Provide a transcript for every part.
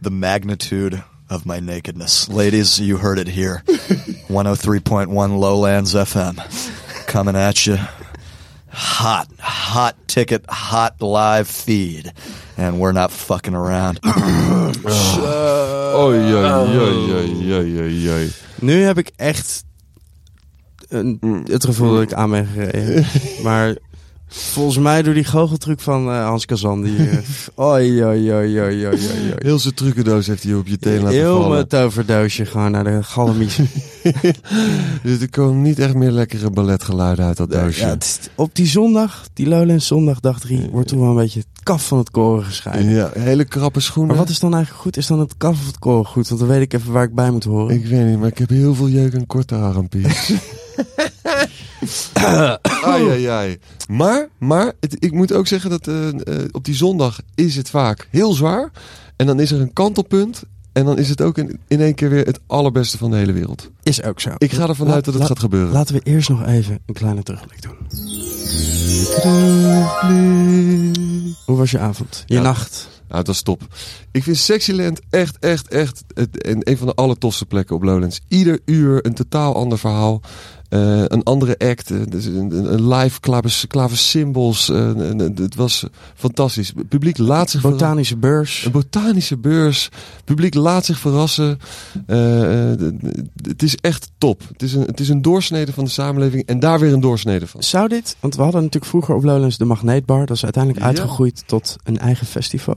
the magnitude of my nakedness. Ladies, you heard it here. 103.1 Lowlands FM. Coming at you. Hot, hot ticket, hot live feed. And we're not fucking around. Oei, oei, oei, oei. Nu heb ik echt een, het gevoel dat ik aan ben gereden. maar volgens mij door die goocheltruc van eh, Hans Kazan. Die, oei, oei, oei, oei, oei, oei. Heel zijn trucendoos heeft hij op je teen laten Heel vallen. mijn toverdoosje gewoon naar de galmies. Dus er komen niet echt meer lekkere balletgeluiden uit dat doosje. Ja, het is- op die zondag, die Lowlands zondag, dag drie, wordt toen wel een beetje kaf van het koren gescheiden. Ja, hele krappe schoenen. Maar wat is dan eigenlijk goed? Is dan het kaf of het koren goed? Want dan weet ik even waar ik bij moet horen. Ik weet niet, maar ik heb heel veel jeuk en korte armpies. ai, ai, ai. Maar, maar het- ik moet ook zeggen dat eh, eh, op die zondag is het vaak heel zwaar. En dan is er een kantelpunt. En dan is het ook in, in één keer weer het allerbeste van de hele wereld. Is ook zo. Ik ga ervan Laat- uit dat het laat- gaat gebeuren. Laten we eerst nog even een kleine terugblik doen. Hoe was je avond? Je Ja. nacht? Ja, het was top. Ik vind Sexyland echt, echt, echt het, een, een van de allertofste plekken op Lowlands. Ieder uur een totaal ander verhaal. Eh, een andere act. eh, dus een, live klaver, klaversymbos. eh, het was fantastisch. Het publiek laat zich verrassen. Botanische beurs. Een botanische beurs. Het publiek laat zich verrassen. Eh, eh, het is echt top. Het is, een, het is een doorsnede van de samenleving. En daar weer een doorsnede van. Zou dit, want we hadden natuurlijk vroeger op Lowlands de Magneetbar. Dat is uiteindelijk Ja. uitgegroeid tot een eigen festival.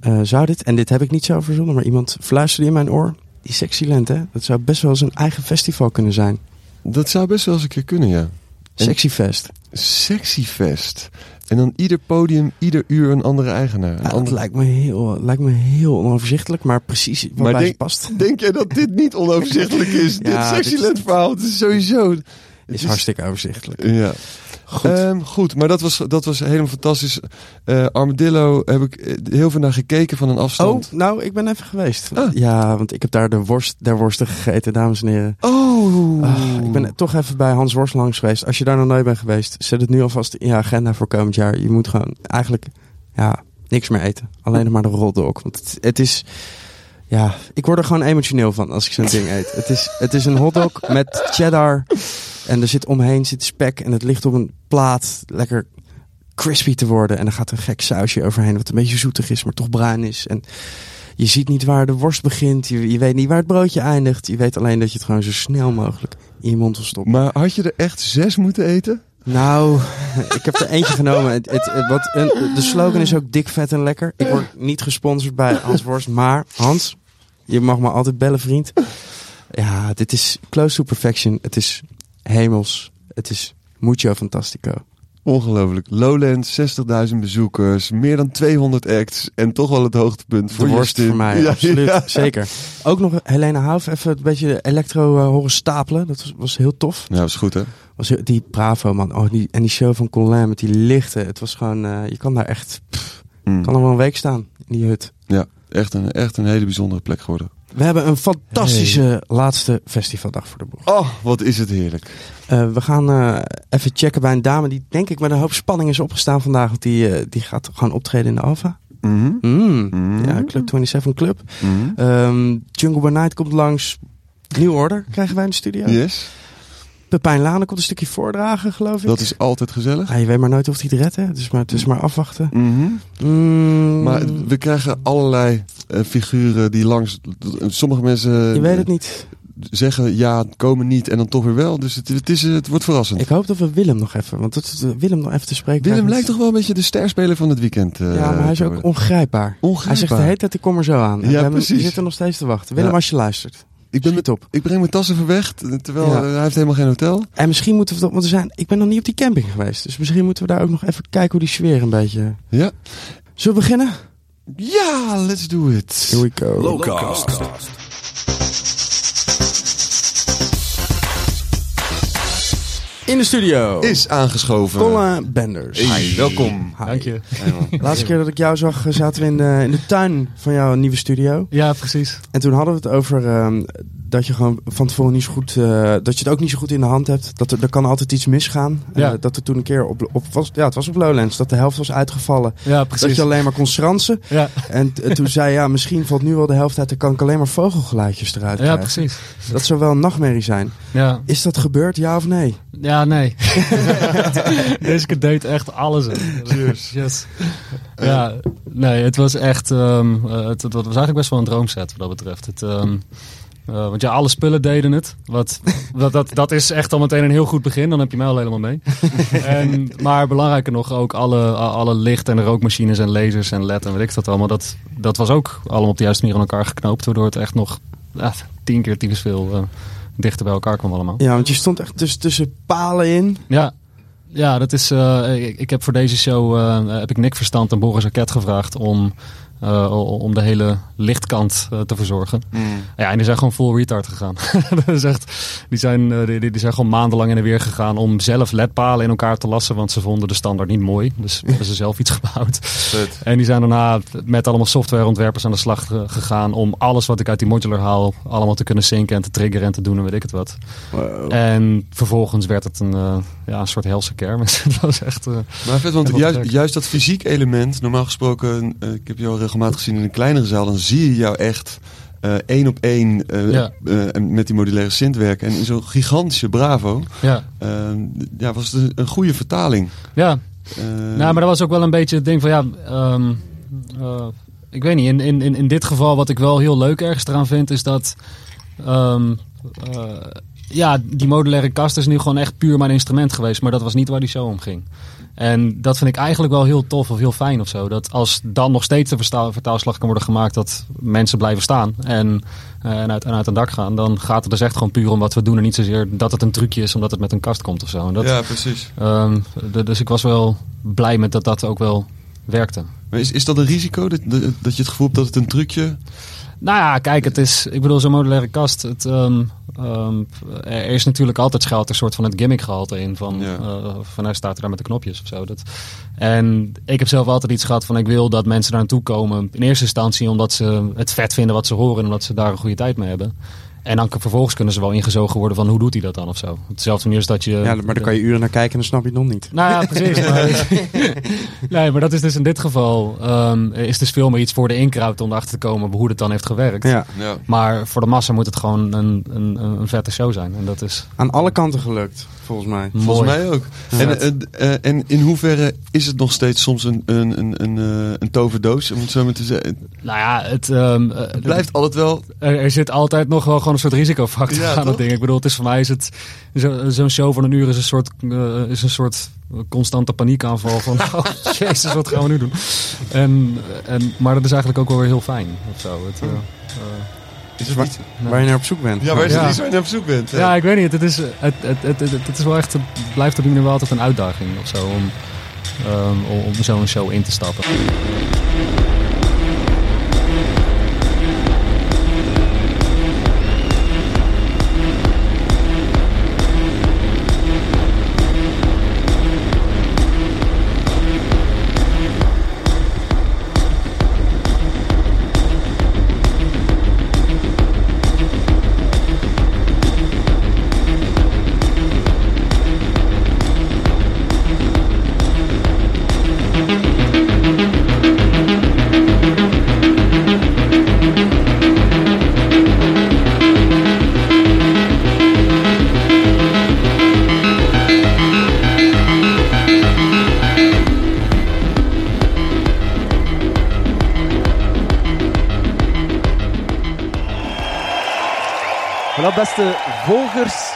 Eh, zou dit, en dit heb ik niet zo verzonnen, maar iemand fluisterde in mijn oor. Die Sexyland, hè? Dat zou best wel eens een eigen festival kunnen zijn. Dat zou best wel eens een keer kunnen, ja. En- Sexyfest. Sexyfest. En dan ieder podium, ieder uur een andere eigenaar. Een Ja, dat lijkt me, heel, lijkt me heel onoverzichtelijk, maar precies bij denk- ze past. Denk jij dat dit niet onoverzichtelijk is? Ja, dit Sexyland verhaal, het is sowieso... Het is hartstikke overzichtelijk. Ja. Goed. Ehm, goed, maar dat was, dat was helemaal fantastisch. Eh, Armadillo heb ik eh, heel veel naar gekeken van een afstand. Oh, nou, ik ben even geweest. Ah. Ja, want ik heb daar de worst der worsten gegeten, dames en heren. Oh. Ah, ik ben toch even bij Hans Worst langs geweest. Als je daar nog nooit bent geweest, zet het nu alvast in je agenda voor komend jaar. Je moet gewoon eigenlijk ja, niks meer eten. Alleen nog maar de roldog. Want het, het is... Ja, ik word er gewoon emotioneel van als ik zo'n ding eet. Het is, het is een hotdog met cheddar. En er zit omheen zit spek. En het ligt op een plaat. Lekker crispy te worden. En dan gaat een gek sausje overheen. Wat een beetje zoetig is, maar toch bruin is. En je ziet niet waar de worst begint. Je, je weet niet waar het broodje eindigt. Je weet alleen dat je het gewoon zo snel mogelijk in je mond wil stoppen. Maar had je er echt zes moeten eten? Nou, ik heb er eentje genomen. Het, het, het- wat, een, de slogan is ook dik, vet en lekker. Ik word niet gesponsord bij Hans Worst. Maar Hans, je mag me altijd bellen, vriend. Ja, dit is close to perfection. Het is hemels. Het is mucho fantastico. Ongelooflijk. Lowlands, 60.000 bezoekers, meer dan 200 acts. En toch wel het hoogtepunt voor de worst voor mij, Ja, absoluut. ja. Zeker. Ook nog Helena Hauf even een beetje elektro eh, horen stapelen. Dat was, was heel tof. Ja, is goed hè. Was heel- die Bravo man. Oh, die, en die show van Colin met die lichten. Het was gewoon, eh, je kan daar echt, pff, Mm. kan er wel een week staan in die hut. Ja, echt een, echt een hele bijzondere plek geworden. We hebben een fantastische laatste festivaldag voor de boeg. Oh, wat is het heerlijk. Eh, we gaan eh, even checken bij een dame die denk ik met een hoop spanning is opgestaan vandaag. Want die, eh, die gaat gewoon optreden in de Alfa. Mhm. Mm. Mhm. Ja, Club 27 Club. Ehm, Jungle by Night komt langs. New Order krijgen wij in de studio. Yes, Pepijn Lane komt een stukje voordragen, geloof ik. dat is altijd gezellig. Ja, je weet maar nooit of hij het redt, hè? Is maar, is maar afwachten. Mhm. Mm, Maar we krijgen allerlei eh, figuren die langs... Sommige mensen je weet het niet. zeggen ja, komen niet en dan toch weer wel. Dus het, het, is, het wordt verrassend. Ik hoop dat we Willem nog even, want dat Willem nog even te spreken. Willem lijkt toch wel een beetje de sterspeler van het weekend. eh, Ja, maar hij is ook ongrijpbaar. Ongrijpbaar. Hij zegt de hele tijd, ik kom er zo aan. En Ja, we precies. We zitten nog steeds te wachten. Willem, Ja. als je luistert. Ik, ben met, op. ik breng mijn tas even weg, terwijl Ja. eh, hij heeft helemaal geen hotel. En misschien moeten we dat, want we zijn, ik ben nog niet op die camping geweest. Dus misschien moeten we daar ook nog even kijken hoe die sfeer een beetje... Ja. Zullen we beginnen? Ja, let's do it. Here we go. Lowcast. In de studio. Is aangeschoven. Colin Benders. Hey, welkom. Hi. Dank je. Laatste keer dat ik jou zag, eh, zaten we in de, in de tuin van jouw nieuwe studio. Ja, precies. En toen hadden we het over ehm, dat je gewoon van tevoren niet zo goed, eh, dat je het ook niet zo goed in de hand hebt. Dat er, er kan altijd iets misgaan. Eh, Ja. dat er toen een keer op, op was, ja, het was op Lowlands, dat de helft was uitgevallen. Ja, Dat precies. je alleen maar kon schransen. Ja, En toen zei ja, misschien valt nu wel de helft uit, dan kan ik alleen maar vogelgeluidjes eruit ja, krijgen. precies. Dat zou wel een nachtmerrie zijn. Ja, Is dat gebeurd, ja of nee? ja nee. Deze keer deed echt alles. in. Yes. Ja, nee, het was echt... ehm, eh, het, het was eigenlijk best wel een droomset wat dat betreft. Het, ehm, eh, want ja, alle spullen deden het. Wat, dat, dat, dat is echt al meteen een heel goed begin. Dan heb je mij al helemaal mee. en, maar belangrijker nog ook alle, alle licht- en rookmachines en lasers en led en weet ik dat allemaal. Dat, dat was ook allemaal op de juiste manier aan elkaar geknoopt. Waardoor het echt nog tien keer tien veel eh, dichter bij elkaar kwam allemaal. Ja, want je stond echt tussen, tussen palen in. Ja, ja dat is, eh, ik, ik heb voor deze show eh, heb ik Nick Verstand en Boris Arquette gevraagd om, om de hele lichtkant eh, te verzorgen. Ja, en die zijn gewoon full retard gegaan. dat is echt, die, zijn, eh, die, die zijn gewoon maandenlang in en weer gegaan om zelf ledpalen in elkaar te lassen, want ze vonden de standaard niet mooi. Dus hebben ze zelf iets gebouwd. En die zijn daarna met allemaal softwareontwerpers aan de slag ge- gegaan om alles wat ik uit die modular haal allemaal te kunnen zinken en te triggeren en te doen en weet ik het wat. En vervolgens werd het een, eh, ja, een soort helse kermis. dat was echt... eh, Maar vet, want juist, juist dat fysiek element, normaal gesproken, eh, ik heb jou regelmatig gezien in een kleinere zaal, dan zie je jou echt eh, één op één eh, Ja. eh, met die modulaire synth werken. En in zo'n gigantische Bravo ja, ja, was het een, een goede vertaling. ja. Nou, maar dat was ook wel een beetje het ding van ja. ehm, eh, ik weet niet. In, in, in- dit geval, wat ik wel heel leuk ergens eraan vind, is dat. ehm, eh, ja, die modulaire kast is nu gewoon echt puur mijn instrument geweest. Maar dat was niet waar die show om ging. En dat vind ik eigenlijk wel heel tof of heel fijn of zo. Dat als dan nog steeds de vertaalslag kan worden gemaakt dat mensen blijven staan en, eh, en, uit, en uit een dak gaan, dan gaat het dus echt gewoon puur om wat we doen. En niet zozeer dat het een trucje is omdat het met een kast komt of zo. En dat, ja, precies. Ehm, dus ik was wel blij met dat dat ook wel werkte. Maar is, is dat een risico, dat, dat dat je het gevoel hebt dat het een trucje... Nou ja, kijk, het is, ik bedoel, zo'n modulaire kast. Het, ehm, ehm, er is natuurlijk altijd schuilt een soort van het gimmick gehalte in. Van, Ja. eh, van hij staat er daar met de knopjes of zo. Dat, en ik heb zelf altijd iets gehad van ik wil dat mensen daar naartoe komen. In eerste instantie omdat ze het vet vinden wat ze horen en omdat ze daar een goede tijd mee hebben. En dan vervolgens kunnen ze wel ingezogen worden van hoe doet hij dat dan of zo. Op dezelfde manier is dat je... Ja, maar daar kan je uren naar kijken en dan snap je het nog niet. Nou ja, precies. Maar, nee, maar dat is dus in dit geval ehm, is dus veel meer iets voor de inkruid om erachter te komen hoe het dan heeft gewerkt. Ja, Ja. Maar voor de massa moet het gewoon een, een, een, een vette show zijn. En dat is aan alle kanten gelukt, volgens mij. mooi. Volgens mij ook. Ja. En, eh, eh, en in hoeverre is het nog steeds soms een, een, een, een, eh, een toverdoos, om het zo maar te zeggen? Nou ja, het, ehm, eh, Het blijft altijd wel... er, er zit altijd nog wel gewoon een soort risicofactor Ja, aan toch? dat ding. Ik bedoel, het is voor mij is het zo- zo'n show van een uur is een soort, is een soort constante paniekaanval van oh, jezus, wat gaan we nu doen? En, en, maar dat is eigenlijk ook wel weer heel fijn of zo. Het, eh, eh, Is het waar- niet- Waar je naar op zoek bent. Ja, waar is Ja. het iets waar je naar op zoek bent? Ja, ik weet niet. Het, is, het, het, het, het, het is wel echt, het blijft op die manier wel altijd een uitdaging of zo om, ehm, om, om zo'n show in te stappen.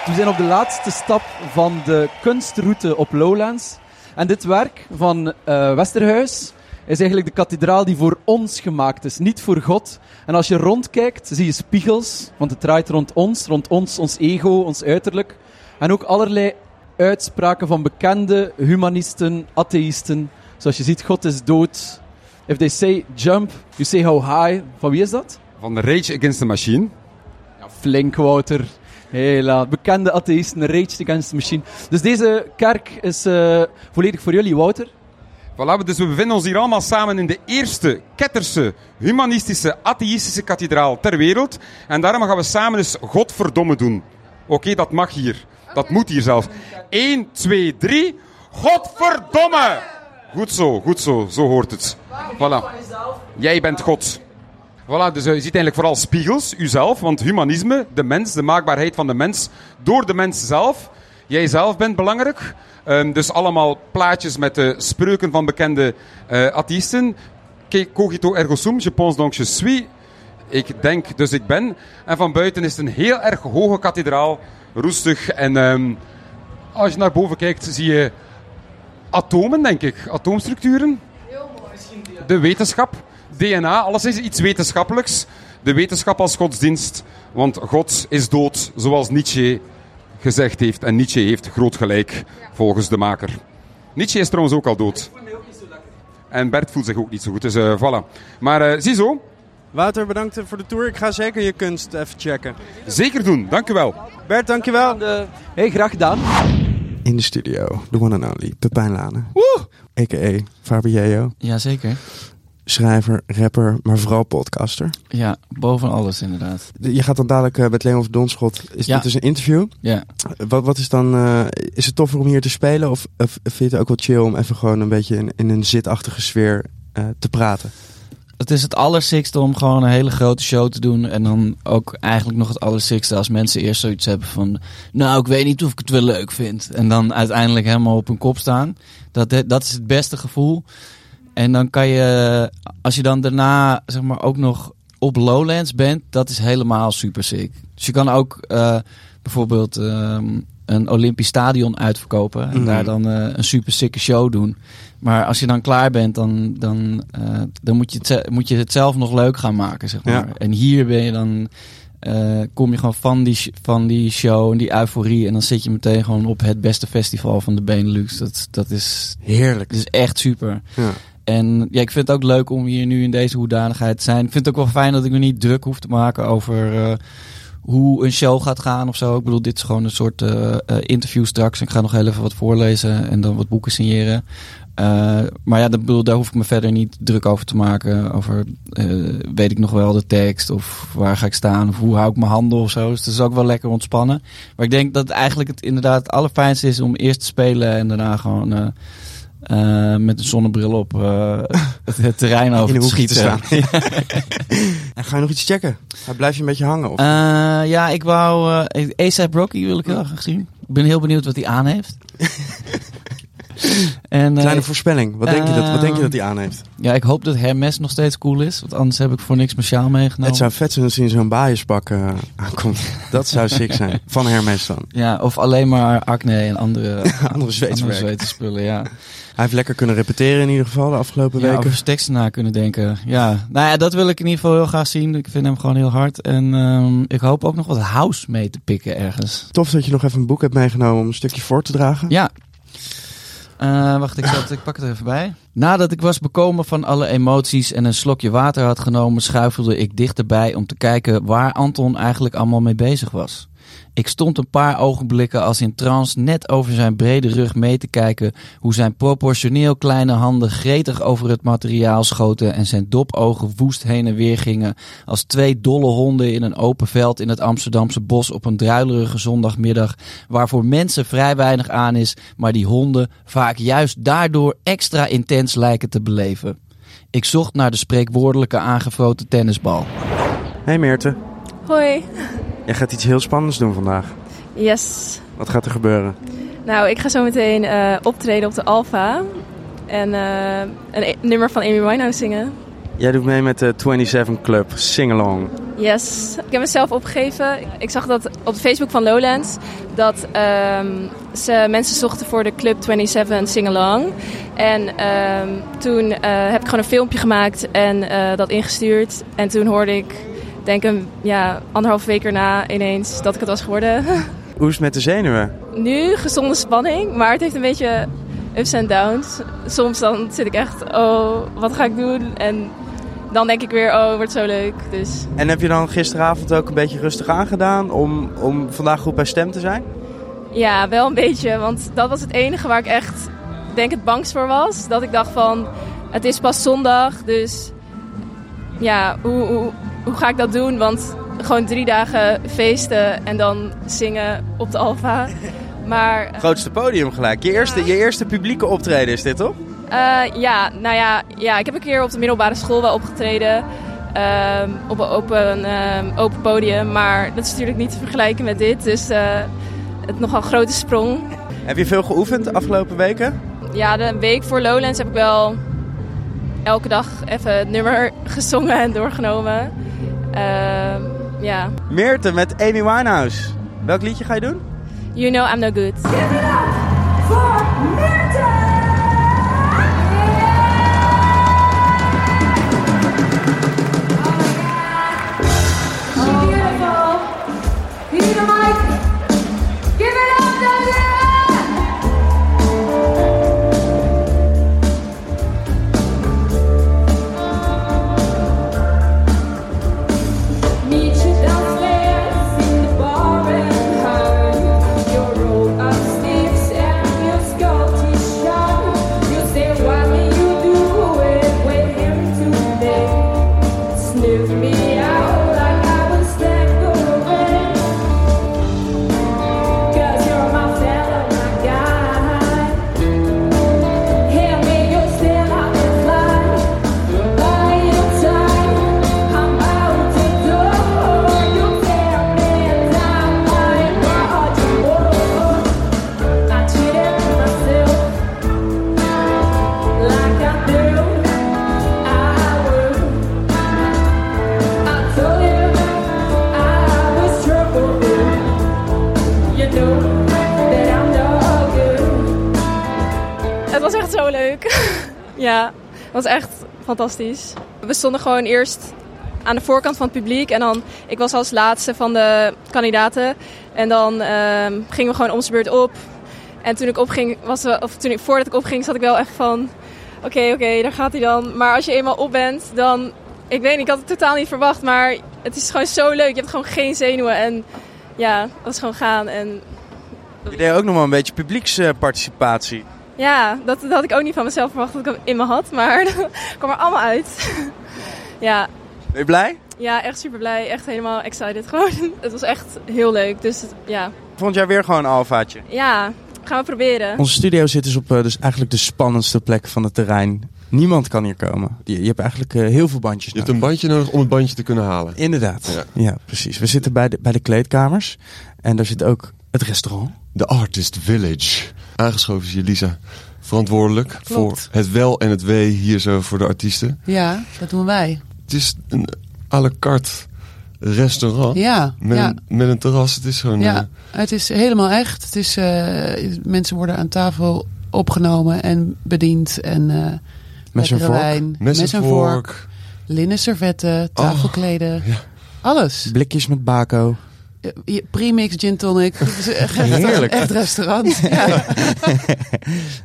We zijn op de laatste stap van de kunstroute op Lowlands. En dit werk van eh, Westerhuis is eigenlijk de kathedraal die voor ons gemaakt is, niet voor God. En als je rondkijkt, zie je spiegels, want het draait rond ons, rond ons, ons ego, ons uiterlijk. En ook allerlei uitspraken van bekende humanisten, atheïsten. Zoals je ziet, God is dood. If they say jump, you say how high. Van wie is dat? Van Rage Against the Machine. Ja, flink, Wouter. Hela, bekende atheïsten, Rage Against the Machine. Dus deze kerk is eh, volledig voor jullie, Wouter. Voilà, dus we bevinden ons hier allemaal samen in de eerste ketterse, humanistische, atheïstische kathedraal ter wereld. En daarom gaan we samen eens Godverdomme doen. Oké, dat mag hier. Dat moet hier zelfs. 1, 2, 3. Godverdomme! Goed zo, goed zo. Zo hoort het. Voilà. Jij bent God. Voilà, dus eh, je ziet eigenlijk vooral spiegels, uzelf, want humanisme, de mens, de maakbaarheid van de mens, door de mens zelf. Jij zelf bent belangrijk. Ehm, dus allemaal plaatjes met de spreuken van bekende eh atheïsten. Kijk, cogito ergo sum, je pense donc je suis. Ik denk, dus ik ben. En van buiten is het een heel erg hoge kathedraal, roestig. En ehm, als je naar boven kijkt, zie je atomen, denk ik. Atoomstructuren. De wetenschap. DNA, alles is iets wetenschappelijks. De wetenschap als godsdienst. Want God is dood, zoals Nietzsche gezegd heeft. En Nietzsche heeft groot gelijk, volgens de maker. Nietzsche is trouwens ook al dood. En Bert voelt zich ook niet zo goed, dus eh voilà. Maar eh, ziezo, Wouter, bedankt voor de tour. Ik ga zeker je kunst even checken. zeker doen. Dank u wel. Bert, dankjewel. De... Hey, graag gedaan. In de studio, the one and only, Pepijn Lane. A.k.a. Fabiello. Jazeker. Schrijver, rapper, maar vooral podcaster. Ja, boven alles inderdaad. Je gaat dan dadelijk eh, met Leon Donschot. Is Ja. dit dus een interview? Ja. Wat, wat is dan... eh, is het toffer om hier te spelen? Of, of vind je het ook wel chill om even gewoon een beetje in, in een zitachtige sfeer eh, te praten? Het is het allersikste om gewoon een hele grote show te doen. En dan ook eigenlijk nog het allersikste als mensen eerst zoiets hebben van... Nou, ik weet niet of ik het wel leuk vind. En dan uiteindelijk helemaal op hun kop staan. Dat, dat is het beste gevoel. En dan kan je, als je dan daarna zeg maar ook nog op Lowlands bent, dat is helemaal super sick. Dus je kan ook eh, bijvoorbeeld ehm, een Olympisch stadion uitverkopen en Mhm. daar dan eh, een super sicke show doen. Maar als je dan klaar bent, dan, dan, eh, dan moet, je het, moet je het zelf nog leuk gaan maken, zeg maar. Ja. En hier ben je dan, kom je gewoon van die, van die show en die euforie en dan zit je meteen gewoon op het beste festival van de Benelux. Dat, dat is Heerlijk. dat is echt super. Ja. En ja, ik vind het ook leuk om hier nu in deze hoedanigheid te zijn. Ik vind het ook wel fijn dat ik me niet druk hoef te maken over eh, hoe een show gaat gaan of zo. Ik bedoel, dit is gewoon een soort eh, interview straks. Ik ga nog heel even wat voorlezen en dan wat boeken signeren. Maar ja, dat, bedoel, daar hoef ik me verder niet druk over te maken. Over weet ik nog wel de tekst of waar ga ik staan of hoe hou ik mijn handen of zo. Dus het is ook wel lekker ontspannen. Maar ik denk dat eigenlijk het inderdaad het allerfijnste is om eerst te spelen en daarna gewoon eh, met een zonnebril op eh, het, het terrein over in schieten. staan. en ga je nog iets checken? Hij blijft je een beetje hangen? Of? Eh, ja, ik wou eh ASAP Rocky wil ik heel graag zien. Ik ben heel benieuwd wat hij aan heeft. En, eh, Kleine voorspelling. Wat denk, je dat, wat denk je ehm, dat hij aan heeft? ja, ik hoop dat Hermes nog steeds cool is. Want anders heb ik voor niks mijn sjaal meegenomen. Het zou vet zijn als hij in zo'n baaienspak eh, aankomt. Dat zou sick zijn. Van Hermes dan. Ja, of alleen maar acne en andere, Andere Zweedse spullen, ja. Hij heeft lekker kunnen repeteren in ieder geval de afgelopen ja weken. zijn teksten na kunnen denken. Ja, nou ja, dat wil ik in ieder geval heel graag zien. Ik vind hem gewoon heel hard. En ehm, ik hoop ook nog wat house mee te pikken ergens. Tof dat je nog even een boek hebt meegenomen om een stukje voor te dragen. Ja. Eh, wacht, ik, zat, ik pak het er even bij. Nadat ik was bekomen van alle emoties en een slokje water had genomen, schuifelde ik dichterbij om te kijken waar Anton eigenlijk allemaal mee bezig was. Ik stond een paar ogenblikken als in trance net over zijn brede rug mee te kijken hoe zijn proportioneel kleine handen gretig over het materiaal schoten en zijn dopogen woest heen en weer gingen als twee dolle honden in een open veld in het Amsterdamse bos op een druilerige zondagmiddag waar voor mensen vrij weinig aan is, maar die honden vaak juist daardoor extra intens lijken te beleven. Ik zocht naar de spreekwoordelijke aangevroten tennisbal. Hey Meerte, Hoi. Jij gaat iets heel spannends doen vandaag. Yes. Wat gaat er gebeuren? Nou, ik ga zo meteen eh, optreden op de Alfa. En eh, een e- nummer van Amy Winehouse zingen. Jij doet mee met de 27 Club Sing Along. Yes. Ik heb mezelf opgegeven. Ik zag dat op Facebook van Lowlands. Dat ehm, ze mensen zochten voor de Club 27 Sing Along. En ehm, toen eh, heb ik gewoon een filmpje gemaakt en dat ingestuurd. En toen hoorde ik, denk een ja, anderhalf week erna ineens dat ik het was geworden. Hoe is het met de zenuwen? Nu gezonde spanning, maar het heeft een beetje ups en downs. Soms dan zit ik echt, oh, wat ga ik doen? En dan denk ik weer, oh, wordt zo leuk. Dus En heb je dan gisteravond ook een beetje rustig aangedaan om, om vandaag goed bij stem te zijn? ja, wel een beetje, want dat was het enige waar ik echt denk het bangst voor was. Dat ik dacht van, het is pas zondag, dus ja, hoe, hoe, hoe ga ik dat doen? Want gewoon drie dagen feesten en dan zingen op de Alfa. Maar eh, Grootste podium gelijk. Je eerste, je eerste publieke optreden is dit, toch? eh, ja, nou ja, ja, ik heb een keer op de middelbare school wel opgetreden. ehm, op een open, ehm, open podium. Maar dat is natuurlijk niet te vergelijken met dit. Dus eh, het nogal een grote sprong. Heb je veel geoefend de afgelopen weken? Ja, de week voor Lowlands heb ik wel elke dag even het nummer gezongen en doorgenomen. Ehm, ja. Meerte met Amy Winehouse. Welk liedje ga je doen? You know I'm no good. ja, het was echt fantastisch. We stonden gewoon eerst aan de voorkant van het publiek. En dan, ik was als laatste van de kandidaten. En dan ehm, gingen we gewoon om zijn beurt op. En toen ik opging, was we, of toen ik, voordat ik opging, zat ik wel echt van... Oké, oké, daar gaat hij dan. Maar als je eenmaal op bent, dan... Ik weet niet, ik had het totaal niet verwacht. Maar het is gewoon zo leuk. Je hebt gewoon geen zenuwen. En ja, dat is gewoon gaan. En Je deed ook nog wel een beetje publieksparticipatie. Ja, dat, dat had ik ook niet van mezelf verwacht dat ik hem in me had. Maar dat kwam er allemaal uit. ja, Ben je blij? ja, echt super blij. Echt helemaal excited gewoon. Het was echt heel leuk. Dus het- ja, Vond jij weer gewoon een alfaatje? ja gaan we proberen. Onze studio zit dus op eh, dus eigenlijk de spannendste plek van het terrein. Niemand kan hier komen. Je, je hebt eigenlijk eh, heel veel bandjes Je hebt nodig. een bandje nodig om het bandje te kunnen halen. Inderdaad. Ja. Ja. precies. We zitten bij de, bij de kleedkamers. En daar zit ook het restaurant. The Artist Village. Aangeschoven is hier Lisa. Verantwoordelijk Klopt. voor het wel en het wee hier zo voor de artiesten. Ja, dat doen wij. Het is een à la carte restaurant. Ja, Met, ja. een, met een terras. Het is gewoon... Ja, het is helemaal echt. Het is, eh, mensen worden aan tafel opgenomen en bediend. En, eh Mes en vork. wijn, mes mes en en vork, vork. linnen servetten, tafelkleden. ja. Alles. Blikjes met bako. Premix gin tonic. Echt, Heerlijk. echt restaurant. Ja.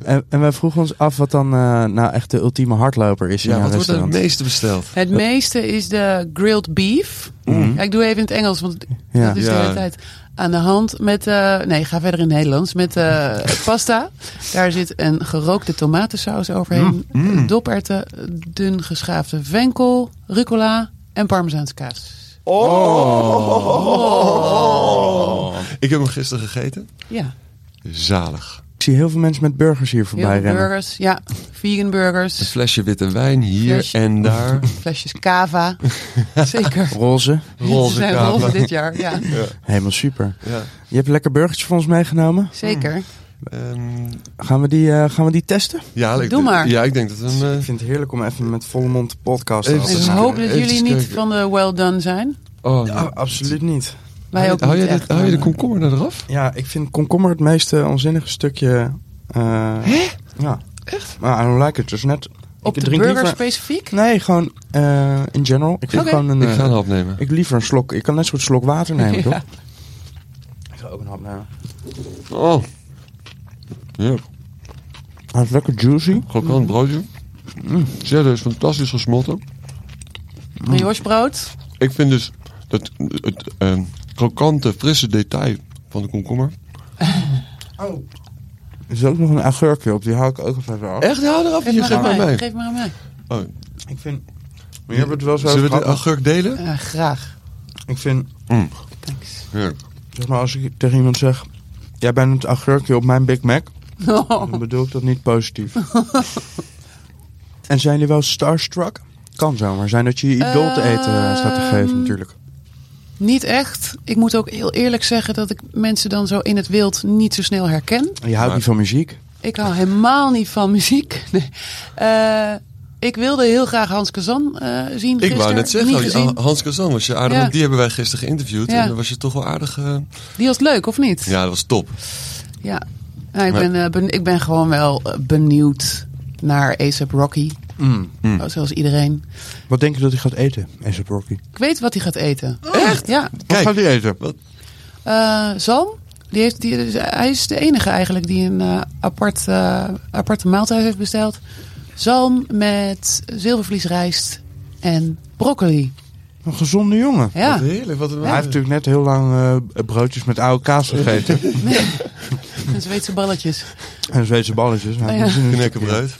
En, en wij vroegen ons af wat dan eh, nou echt de ultieme hardloper is in Ja, jouw wat wordt het restaurant. meeste besteld? Het meeste is de grilled beef. Mhm. Ja, ik doe even in het Engels, want Ja. dat is de hele tijd aan de hand. Met, eh, nee, ga verder in het Nederlands. Met eh, pasta. Daar zit een gerookte tomatensaus overheen. Doperwten, dun geschaafde venkel, rucola en parmezaanse kaas. Ik heb hem gisteren gegeten. Ja, Zalig. Ik zie heel veel mensen met burgers hier heel voorbij veel rennen. burgers. Ja, vegan Een burgers. flesje witte wijn hier Flesje. en daar. Flesjes cava. Zeker. Roze. Ze Roze zijn kava. roze dit jaar. Ja, Helemaal super. Ja. Je hebt een lekker burgertje voor ons meegenomen. zeker. Ehm, Gaan we die, eh, gaan we die testen? ja, ik, Doe maar. Ja, ik denk dat we hem... eh, Ik vind het heerlijk om even met volle mond te podcasten. Even Ik hoop dat jullie niet van de well done zijn. oh, Ja, absoluut niet. Wij hou, ook je- hou, niet je de, echt, hou je de komkommer er eraf? Ja, ik vind komkommer het meest eh, onzinnige stukje. eh Ja. Echt? Maar I don't like it. Dus net... Op ik de drink burger liever- specifiek? Nee, gewoon eh, in general. Ik vind gewoon een... Ik eh, ga een hap nemen. ik liever een slok. Ik kan net zo goed een slok water nemen, Ja. toch? Ik ga ook een hap nemen. Oh. Ja, Hij is lekker juicy. krokant broodje. Mm. Cheddar is fantastisch gesmolten. Briochebrood. Ik vind dus dat het ehm, krokante, frisse detail van de komkommer. Er is ook nog een augurkje op, die hou ik ook even af. Echt? Haal eraf. Geef Je maar geeft aan maar mij. Geef maar aan mij. Oh, Ik vind... Maar je hebt het wel zo zullen we de augurk delen? Ja, graag. Ik vind, Thanks. Ja. zeg maar, als ik tegen iemand zeg... Jij bent het augurkje op mijn Big Mac, dan bedoel ik dat niet positief. en zijn jullie wel starstruck? Kan zomaar zijn dat je je idool te eten eh, staat te geven, Ehm, natuurlijk. Niet echt. Ik moet ook heel eerlijk zeggen dat ik mensen dan zo in het wild niet zo snel herken. En je houdt niet van muziek? Ik hou helemaal niet van muziek. Nee. Eh, ik wilde heel graag Hans Kazan eh, zien Ik wou net zeggen. Hans Kazan was je aardig, Ja. die hebben wij gisteren geïnterviewd. Ja. En dan was je toch wel aardig... eh, Die was leuk, of niet? Ja, dat was top. Ja. Nou, ik, ben, eh, ben- ik ben gewoon wel eh, benieuwd naar ASAP Rocky. Mm. Mm. Zoals iedereen. Wat denk je dat hij gaat eten, A$AP Rocky? Ik weet wat hij gaat eten. Echt? Ja. Wat Kijk. gaat hij eten? Eh, Zalm, die heeft, die, dus hij is de enige eigenlijk die een apart, aparte maaltijd heeft besteld. Zalm met zilvervliesrijst en broccoli. Een gezonde jongen. Ja, Wat heerlijk. Wat een Hij heeft natuurlijk net heel lang eh, broodjes met oude kaas gegeten. en Zweedse balletjes. en Zweedse balletjes. Ja. heeft een- knekkenbrood.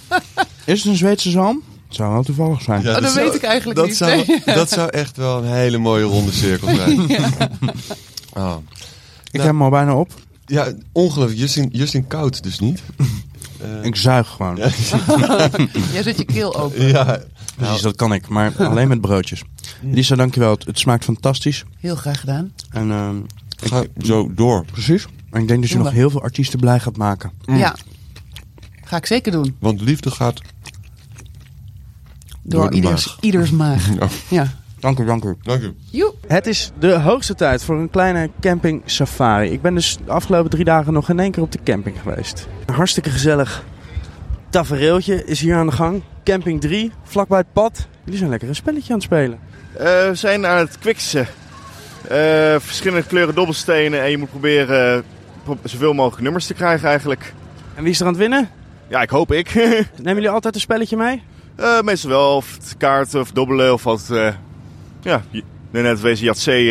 Is het een Zweedse zalm? Het zou wel toevallig zijn. Ja, Oh, dat zou- weet ik eigenlijk dat niet. Zou, Nee. Dat zou echt wel een hele mooie ronde cirkel zijn. Oh. Ik heb hem al bijna op. Ja, ongelooflijk. Justin, Justin koud dus niet. Ik zuig gewoon. ja, Jij zet je keel open. ja. Precies, dat kan ik. Maar alleen met broodjes. Lisa, dankjewel. Het, het smaakt fantastisch. Heel graag gedaan. En, ehm, Ga zo door. precies. En ik denk dat je nog heel veel artiesten blij gaat maken. Ja. Ga ik zeker doen. Want liefde gaat... Door, Door de ieders, maag. ieders maag. Ja. Ja. Dank u, dank u. Dank u. Joep. Het is de hoogste tijd voor een kleine camping safari. Ik ben dus de afgelopen drie dagen nog in één keer op de camping geweest. Een hartstikke gezellig tafereeltje is hier aan de gang. Camping 3, vlakbij het pad. Jullie zijn lekker een spelletje aan het spelen. Eh, we zijn aan het kwiksen. Eh, verschillende kleuren dobbelstenen en je moet proberen pro- zoveel mogelijk nummers te krijgen eigenlijk. En wie is er aan het winnen? Ja, ik hoop ik. Nemen jullie altijd een spelletje mee? Eh, meestal wel, of kaarten of dobbelen of wat. eh, ja, net wezen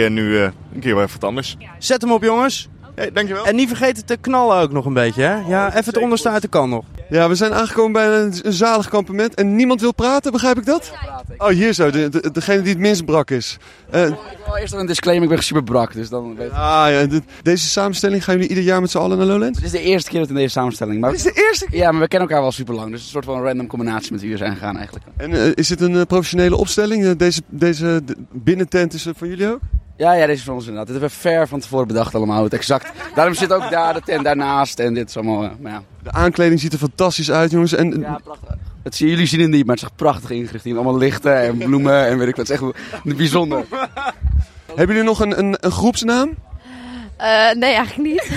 en nu eh, een keer wel even wat anders. Zet hem op jongens. Hey, dankjewel. En niet vergeten te knallen ook nog een beetje hè? Ja, even het onderste uit de kan nog. Ja, we zijn aangekomen bij een, een zalig kampement en niemand wil praten, begrijp ik dat? Oh, hier zo, de, de- degene die het minst brak is. Eh, Ik wil eerst een disclaimer, ik ben super brak, dus dan weet ah, ja, de- deze samenstelling gaan jullie ieder jaar met z'n allen naar Lowlands? Het is de eerste keer dat we in deze samenstelling. Maar Dit is de eerste keer? Ja, maar we kennen elkaar wel super lang, dus het is een soort van random combinatie met wie we zijn gegaan eigenlijk. En eh, is het een eh, professionele opstelling? Deze deze de- binnentent is er voor jullie ook? Ja, ja, deze is van ons inderdaad. Dit hebben we ver van tevoren bedacht allemaal, het exact. Daarom zit ook daar de tent daarnaast en dit is allemaal, eh, maar ja. De aankleding ziet er fantastisch uit, jongens. En, Ja, prachtig. Het zien jullie zien het niet, maar het is echt prachtig ingericht. Hier allemaal lichten en bloemen en weet ik wat. Het is echt bijzonder. Hebben jullie nog een, een, een groepsnaam? Eh, nee, eigenlijk niet.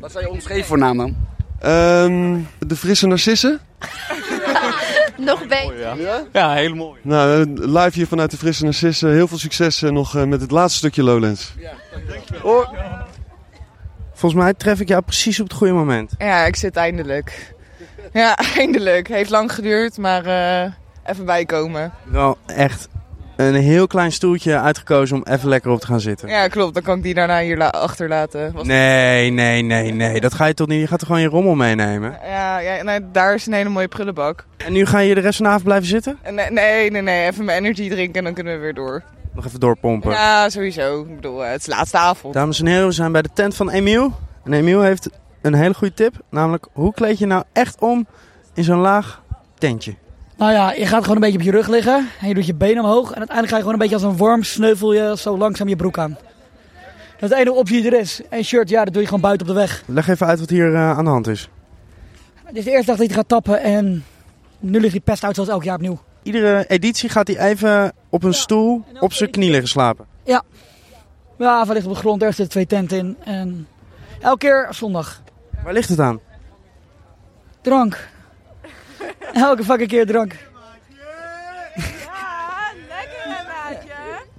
Wat zou je omschreven voor naam dan? Ehm, de frisse narcissen? Nog beter. Ja, heel mooi. Nou, eh, live hier vanuit de frisse narcissen. Heel veel succes eh, nog eh, met het laatste stukje Lowlands. Volgens mij tref ik jou precies op het goede moment. Ja, ik zit eindelijk. Ja, eindelijk. Heeft lang geduurd, maar eh, even bijkomen. Wel echt een heel klein stoeltje uitgekozen om even lekker op te gaan zitten. Ja, klopt. Dan kan ik die daarna hier la- achterlaten. Was- Nee, nee, nee, nee. Dat ga je toch niet. Je gaat toch gewoon je rommel meenemen. Ja, ja nee, daar is een hele mooie prullenbak. En nu ga je de rest van de avond blijven zitten? En Nee, nee, nee, nee. Even mijn energy drinken en dan kunnen we weer door. Nog even doorpompen. Ja, sowieso. Ik bedoel, eh, het is de laatste avond. Dames en heren, we zijn bij de tent van Emiel. En Emiel heeft een hele goede tip. Namelijk, hoe kleed je nou echt om in zo'n laag tentje? Nou ja, je gaat gewoon een beetje op je rug liggen. En je doet je benen omhoog. En uiteindelijk ga je gewoon een beetje als een worm sneuvel je zo langzaam je broek aan. Dat is de enige optie die er is. En shirt, ja, dat doe je gewoon buiten op de weg. Leg even uit wat hier eh, aan de hand is. Dit is de eerste dag dat je gaat tappen. En nu ligt die pest uit zoals elk jaar opnieuw. Iedere editie gaat hij even op een stoel op zijn knie liggen slapen. Ja. Ja, van ligt op de grond. Er zitten twee tenten in. En elke keer zondag. Waar ligt het aan? Drank. Elke fucking keer drank.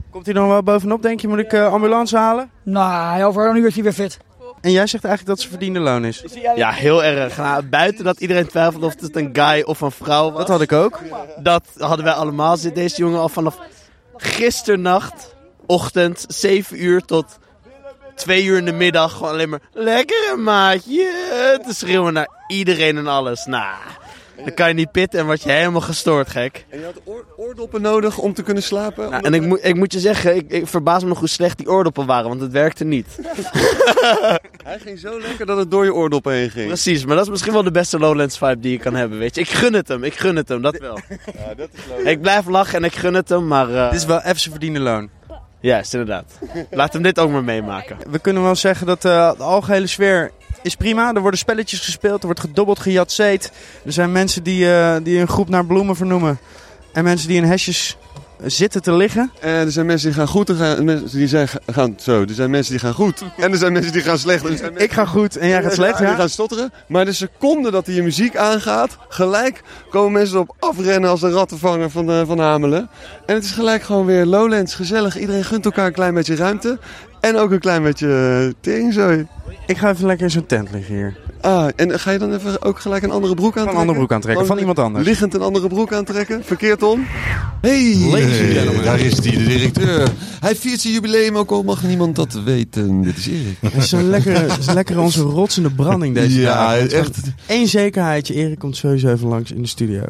Komt hij dan wel bovenop, denk je? Moet ik eh, ambulance halen? Nou, over een uur is hij weer fit. En jij zegt eigenlijk dat ze verdiende loon is. Ja, heel erg. Nou, buiten dat iedereen twijfelde of het een guy of een vrouw was. Dat had ik ook. Dat hadden wij allemaal. Zit deze jongen al vanaf gisternacht, ochtend, 7 uur tot twee uur in de middag gewoon alleen maar... Lekkere maatje! Te schreeuwen naar iedereen en alles. Nou, dan kan je niet pitten en word je helemaal gestoord, gek. En je had oor- oordoppen nodig om te kunnen slapen? Nou, en ik, moet ik moet je zeggen, ik, ik verbaas me nog hoe slecht die oordoppen waren, want het werkte niet. Hij ging zo lekker dat het door je oordoppen heen ging. Precies, maar dat is misschien wel de beste Lowlands vibe die je kan hebben, weet je. Ik gun het hem, ik gun het hem, dat wel. Ja, dat is leuk. Ik blijf lachen en ik gun het hem, maar... eh, Dit is wel even zijn verdiende loon. Juist, inderdaad. Laat hem dit ook maar meemaken. We kunnen wel zeggen dat eh, de algehele sfeer is prima. Er worden spelletjes gespeeld, er wordt gedobbeld, gejatseed. Er zijn mensen die, eh, die een groep naar bloemen vernoemen. En mensen die in hesjes zitten te liggen. En er zijn mensen die gaan goed en gaan, mensen die zijn, gaan zo. Er zijn mensen die gaan goed. En er zijn mensen die gaan slecht. En zijn mensen- Ik ga goed en jij gaat slecht, Die ja? gaan stotteren. Maar de seconde dat er je muziek aangaat, gelijk komen mensen erop afrennen als een rattenvanger van, eh, van Hamelen. En het is gelijk gewoon weer Lowlands, gezellig. Iedereen gunt elkaar een klein beetje ruimte. En ook een klein beetje teringzooi. Ik ga even lekker in zo'n tent liggen hier. Ah, en ga je dan even ook gelijk een andere broek aantrekken? Een andere broek aantrekken, van iemand anders. Liggend een andere broek aantrekken, verkeerd om. Hey, daar is hij, de directeur. Hij viert zijn jubileum, ook al mag niemand dat weten. Dit is Erik. Het is zo'n lekkere, is lekker onze rotsende branding deze Ja, dagen. echt. Eén zekerheidje, Erik komt sowieso even langs in de studio.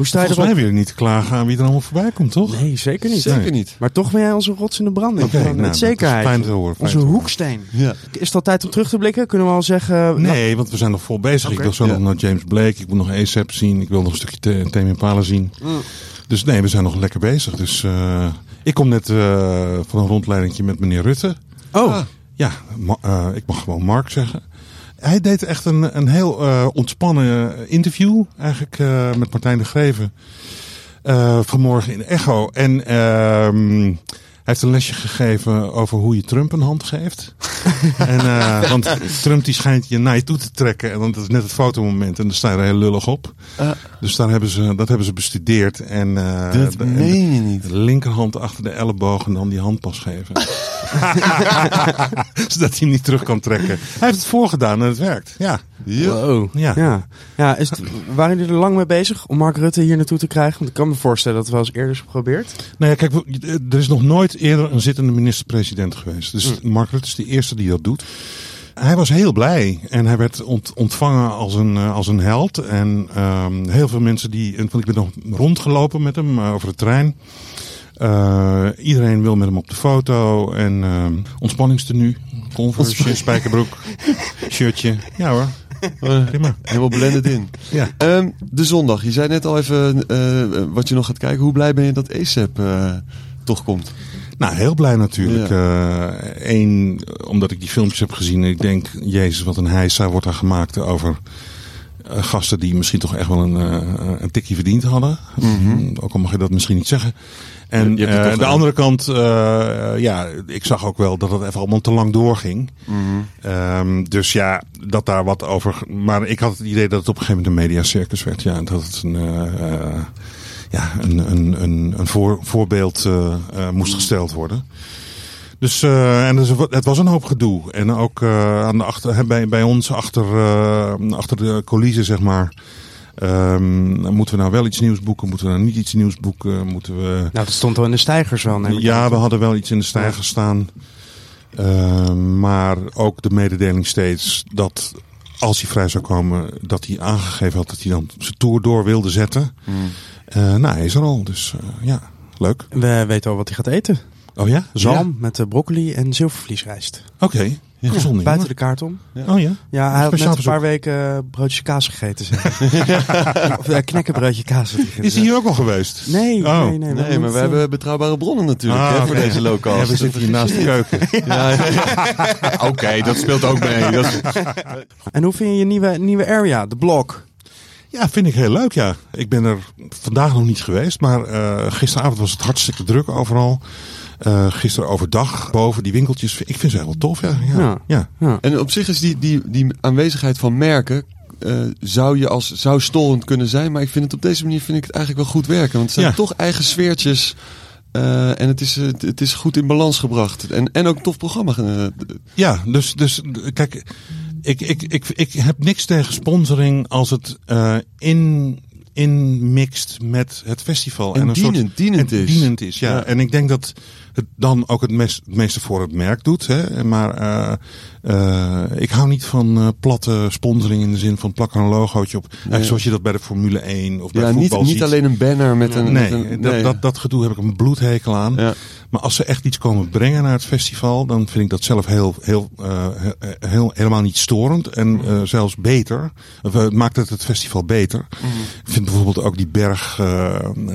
Hoe sta je Volgens mij weer niet te klagen aan wie er allemaal voorbij komt, toch? Nee, zeker niet. Zeker niet. Maar toch ben jij onze rots in de branding. Met nou, zekerheid. fijn te horen, fijn Onze hoeksteen. Ja. Is het al tijd om terug te blikken? Kunnen we al zeggen... Nee, want we zijn nog vol bezig. Ik wil zo Ja. nog naar James Blake. Ik moet nog ASAP zien. Ik wil nog een stukje Te- Tame Impala zien. Mm. Dus nee, we zijn nog lekker bezig. Dus eh, ik kom net eh, van een rondleidingje met meneer Rutte. Oh. Ja, ma- eh, ik mag gewoon Mark zeggen. Hij deed echt een, een heel eh, ontspannen interview eigenlijk eh, met Martijn de Greven. eh, vanmorgen in Echo. En ehm, heeft een lesje gegeven over hoe je Trump een hand geeft. en, eh, want Trump die schijnt je naar je toe te trekken. En dan, dat is net het fotomoment. En dan sta je er heel lullig op. Ah. Dus daar hebben ze, dat hebben ze bestudeerd. En, eh, Dat de, meen je niet. de linkerhand achter de elleboog en dan die handpas geven. Zodat hij hem niet terug kan trekken. Hij heeft het voorgedaan en het werkt. Ja. Wow. Ja. Ja. ja is het, waren jullie er lang mee bezig om Mark Rutte hier naartoe te krijgen? Want ik kan me voorstellen dat het wel eens eerder is geprobeerd. Nou ja, kijk, we- er is nog nooit eerder een zittende minister-president geweest. Dus Mark Rutte is de eerste die dat doet. Hij was heel blij en hij werd ont- ontvangen als een, eh, als een held. En ehm, heel veel mensen die. Want ik ben nog rondgelopen met hem eh, over het terrein. Eh, iedereen wil met hem op de foto. En ehm ontspanningstenu, converse, spijkerbroek, shirtje. Ja hoor, prima. Helemaal blended in. Ja. Ehm, de zondag, je zei net al even wat je nog gaat kijken. Hoe blij ben je dat ASAP toch komt? Nou, heel blij natuurlijk. Eén, omdat ik die filmpjes heb gezien. En ik denk, jezus, wat een heisa wordt daar gemaakt over eh, gasten die misschien toch echt wel een, eh, een tikje verdiend hadden. Mhm. Ook al mag je dat misschien niet zeggen. En Je eh, de andere kant, eh, ja, ik zag ook wel dat het even allemaal te lang doorging. Ehm, dus ja, dat daar wat over. Maar ik had het idee dat het op een gegeven moment een mediacircus werd. Ja, dat het een, eh, eh, ja, een, een, een, een voor, voorbeeld eh, eh, moest gesteld worden. Dus, eh, en dus, het was een hoop gedoe. En ook aan de achter, bij, bij ons achter, achter de coulissen, zeg maar. Ehm, moeten we nou wel iets nieuws boeken? Moeten we nou niet iets nieuws boeken? Moeten we... Nou, dat stond al in de stijgers wel. Ja, we hadden wel iets in de stijger staan. Ehm, maar ook de mededeling steeds dat als hij vrij zou komen, dat hij aangegeven had dat hij dan zijn tour door wilde zetten. Eh, nou, hij is er al, dus eh, ja, leuk. We weten al wat hij gaat eten. Oh ja? Zalm met eh, broccoli en zilvervliesrijst. Oké, Ja, gezond buiten de kaart om. Oh ja? Ja, hij had Speciaal net een paar weken eh, broodjes kaas gegeten. Of uh, knekkenbroodje kaas. Is hij hier ook al geweest? Nee, Oh. nee, nee. Nee, maar we hebben betrouwbare bronnen natuurlijk Ah, hè, voor deze lokaal. Ja, we zitten hier naast de keuken. Ja, Oké, dat speelt ook mee. Dat is- En hoe vind je je nieuwe, nieuwe area, de blok? Ja, vind ik heel leuk, ja. Ik ben er vandaag nog niet geweest, maar eh, gisteravond was het hartstikke druk overal. Eh gisteren overdag boven die winkeltjes. Ik vind ze heel tof, ja. ja. ja. En op zich is die, die, die aanwezigheid van merken. eh, zou je als zou storend kunnen zijn, maar ik vind het op deze manier vind ik het eigenlijk wel goed werken. Want het zijn Ja. toch eigen sfeertjes. eh, en het is, het- het is goed in balans gebracht. En, en ook een tof programma. Ja, dus, dus kijk, ik, ik, ik, ik heb niks tegen sponsoring als het eh, in inmixt met het festival. En een dienend- dienend en is. Dienend is, ja. Ja. En ik denk dat het dan ook het, meest, het meeste voor het merk doet. Hè. Maar eh, eh, ik hou niet van eh, platte sponsoring in de zin van plak er een logootje op. Zoals je dat bij de Formule 1 of bij Ja, niet, voetbal niet ziet. alleen een banner met een... nee, met een- dat, dat, dat gedoe heb ik een bloedhekel aan. Maar als ze echt iets komen brengen naar het festival, dan vind ik dat zelf heel, heel, eh, he- heel, helemaal niet storend. En eh, zelfs beter. Het maakt het het festival beter. Ik vind bijvoorbeeld ook die berg,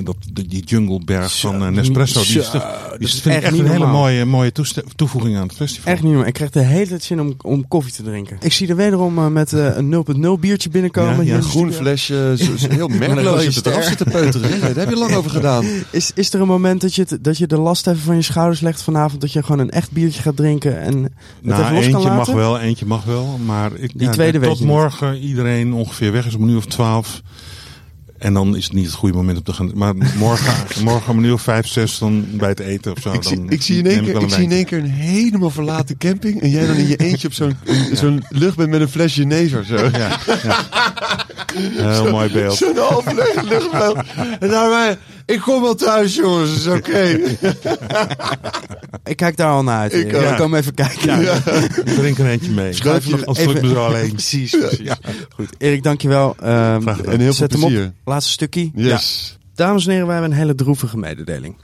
dat, die jungleberg van Nespresso. Die, is, die is vind ik echt niet een hele mooie, mooie toevoeging aan het festival. Echt niet meer. Ik krijg de hele tijd zin om, om koffie te drinken. Ik zie er wederom eh, met eh, een 0.0 biertje binnenkomen. Ja, ja, de groen flesje, zo- zo heel een merkloos het eraf zitten peuteren. Daar heb je lang over gedaan. Is, is er een moment dat je, dat je de last even van je schouders legt vanavond? Dat je gewoon een echt biertje gaat drinken en het Nou, even los eentje kan mag laten? wel, eentje mag wel. Maar ik, Die ja, tweede weet tot je niet. morgen iedereen ongeveer weg is om een uur of twaalf. En dan is het niet het goede moment om te gaan. Maar morgen, morgen om een uur of vijf, zes, dan bij het eten of zo. Ik zie, dan ik zie in één keer, ik zie in één keer een helemaal verlaten camping. En jij dan in je eentje op zo'n zo'n luchtbed met een flesje nezer. Zo. Ja, Heel mooi beeld. Zo'n half. En daarbij, ik kom wel thuis jongens, is oké. Ik kijk daar al naar uit. Ik kom even kijken. Ja. Drink er eentje mee. Schuif je Als ik me zo alleen. Precies, precies. Goed. Erik, dankjewel. Um, En heel veel zet hem op. plezier. Laatste stukje. Yes. Dames en heren, wij hebben een hele droevige mededeling.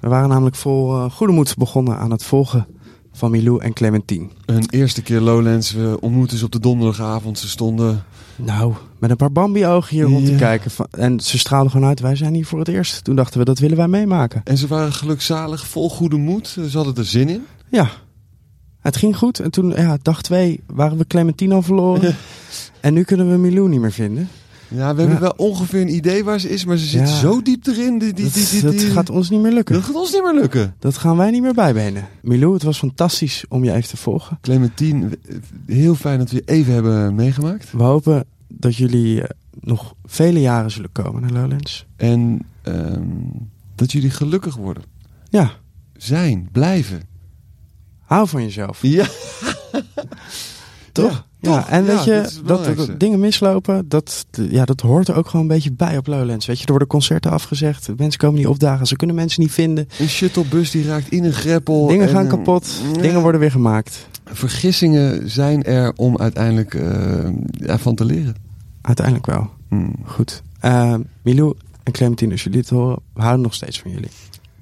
We waren namelijk vol eh, goede moed begonnen aan het volgen van Milou en Clementine. Een eerste keer Lowlands, we ontmoetten ze op de donderdagavond. Ze stonden... Nou, met een paar Bambi-ogen hier rond te kijken. Van- En ze straalden gewoon uit, wij zijn hier voor het eerst. Toen dachten we, dat willen wij meemaken. En ze waren gelukzalig, vol goede moed. Ze hadden er zin in. Ja, het ging goed. En toen, ja, dag twee, waren we Clementine al verloren. En nu kunnen we Milou niet meer vinden. Ja, we hebben wel ongeveer een idee waar ze is, maar ze zit zo diep erin. Die, die, Dat, die, dat gaat ons niet meer lukken. dat gaat ons niet meer lukken. Dat gaan wij niet meer bijbenen. Milou, het was fantastisch om je even te volgen. Clementine, heel fijn dat we je even hebben meegemaakt. We hopen dat jullie eh, nog vele jaren zullen komen naar Lowlands. En ehm, dat jullie gelukkig worden. Ja, Zijn, blijven. hou van jezelf. Ja. Toch? Ja, toch. en weet Ja, je, dat dingen mislopen, dat, ja, dat hoort er ook gewoon een beetje bij op Lowlands. Weet je, er worden concerten afgezegd, mensen komen niet opdagen, ze kunnen mensen niet vinden. Een shuttlebus die raakt in een greppel. Dingen en, gaan eh, kapot, ja. dingen worden weer gemaakt. Vergissingen zijn er om uiteindelijk eh, ja, van te leren. Uiteindelijk wel. Hmm, Goed. Eh, Milou en Clementine, als jullie het horen, we houden nog steeds van jullie.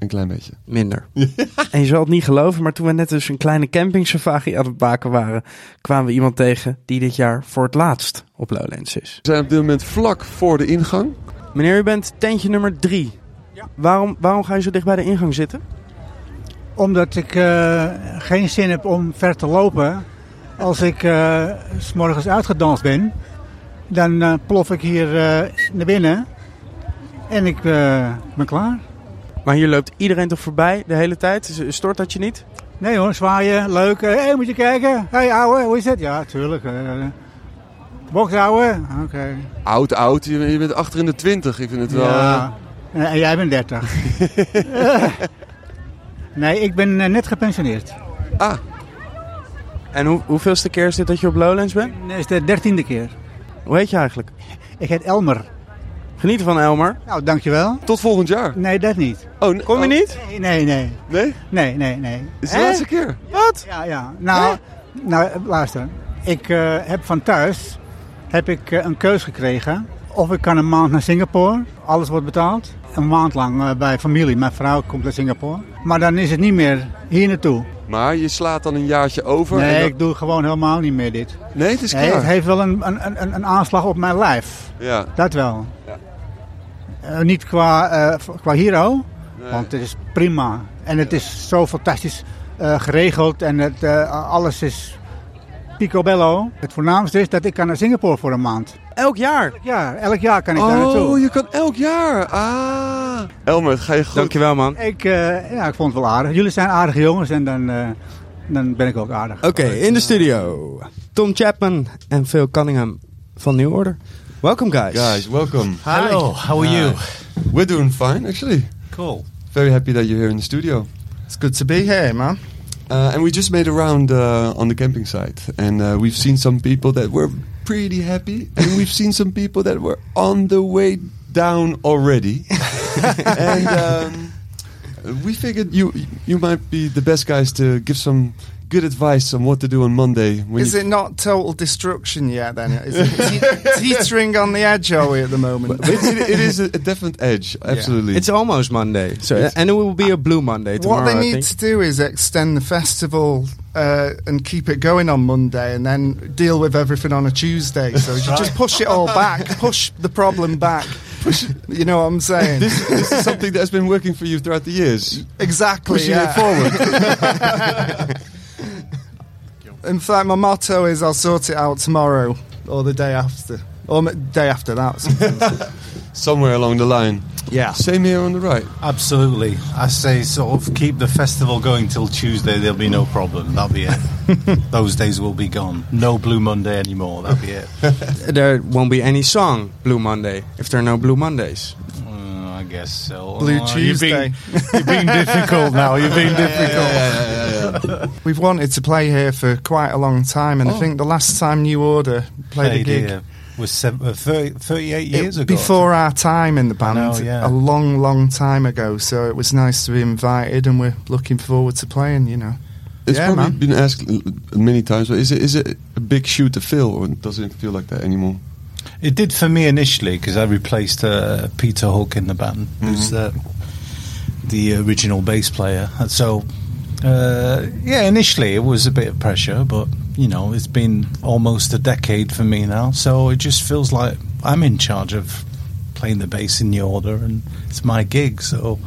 Een klein beetje. Minder. en je zal het niet geloven, maar toen we net dus een kleine camping safari aan het maken waren, kwamen we iemand tegen die dit jaar voor het laatst op Lowlands is. We zijn op dit moment vlak voor de ingang. Meneer, u bent tentje nummer drie. Waarom, waarom ga je zo dicht bij de ingang zitten? Omdat ik eh, geen zin heb om ver te lopen. Als ik eh, s morgens uitgedanst ben, dan eh, plof ik hier eh, naar binnen en ik eh, ben klaar. Maar hier loopt iedereen toch voorbij de hele tijd? S- Stoort dat je niet? Nee hoor, zwaaien, leuk. Hé, hey, moet je kijken? Hé hey, ouwe, hoe is het? Ja, tuurlijk. eh box ouwe? Oké. Oud, oud. Je, bent achter in de twintig. Ik vind het wel... Ja. En en jij bent 30. Eh, nee, ik ben eh, net gepensioneerd. Ah. En hoe, hoeveelste keer is dit dat je op Lowlands bent? Dit is de dertiende keer. Hoe heet je eigenlijk? Ik heet Elmer. Geniet van Elmer. Nou, dankjewel. Tot volgend jaar. Nee, dat niet. Oh, Kom je niet? Nee, nee, nee. Nee? Nee, nee, nee. Is het de Eh? laatste keer? Wat? Ja, ja. Nou, nou luister. Ik eh, heb van thuis heb ik, eh, een keus gekregen. Of ik kan een maand naar Singapore. Alles wordt betaald. Een maand lang eh, bij familie. Mijn vrouw komt uit Singapore. Maar dan is het niet meer hier naartoe. Maar je slaat dan een jaartje over. en Nee, ik doe gewoon helemaal niet meer dit. Nee, het is Nee, klaar. het heeft wel een, een, een, een aanslag op mijn lijf. Ja. Dat wel. Eh, niet qua, eh, qua hero, want het is prima. En het is zo fantastisch eh, geregeld en het, eh, alles is picobello. Het voornaamste is dat ik kan naar Singapore voor een maand. Elk jaar? Ja, elk jaar kan ik daar naartoe. Oh, je kan elk jaar. Ah. Elmer, ga je goed. Dankjewel man. Ik, eh, ja, ik vond het wel aardig. Jullie zijn aardige jongens en dan, eh, dan ben ik ook aardig. Oké, in de studio. Tom Chapman en Phil Cunningham van New Order. Welcome guys. Guys, welcome. Hello, how are you? We're doing fine, actually. Cool. Very happy that you're here in the studio. It's good to be here, man. Uh, and we just made a round uh, on the camping site, and uh, we've seen some people that were pretty happy, and we've seen some people that were on the way down already. and um, we figured you you might be the best guys to give some good advice on what to do on Monday. When Is you, it not total destruction yet? Then is it te- teetering on the edge, are we at the moment? But it, it is a, a definite edge, absolutely. It's almost Monday. So It's- and it will be a blue Monday tomorrow. what they I need think. to do is extend the festival uh, and keep it going on Monday, and then deal with everything on a Tuesday. So you just push it all back, push the problem back. You know what I'm saying? this, this is something that's been working for you throughout the years. Exactly. Pushing yeah. it forward. In fact, my motto is I'll sort it out tomorrow or the day after. Or m- day after that. Somewhere along the line. Yeah. Same here on the right. Absolutely. I say sort of keep the festival going till Tuesday, there'll be no problem. That'll be it. Those days will be gone. No Blue Monday anymore. That'll be it. There won't be any song Blue Monday if there are no Blue Mondays. Uh, I guess so. Blue Uh, Tuesday. You've been, you're being difficult now. You've been difficult. We've wanted to play here for quite a long time, and I Oh. think the last time New Order played, a gig here was seven, uh, 30, 38 it- years ago. before our time in the band, know, yeah. a long, long time ago. So it was nice to be invited, and we're looking forward to playing. You know, It's yeah, probably man. been asked many times, but is it is it a big shoe to fill, or doesn't it feel like that anymore? It did for me initially because I replaced uh, Peter Hook in the band, who's Mhm. uh, the original bass player. And So, uh, yeah, initially it was a bit of pressure, but you know, it's been almost a decade for me now, so it just feels like I'm in charge of playing the bass in the order, and it's my gig. So,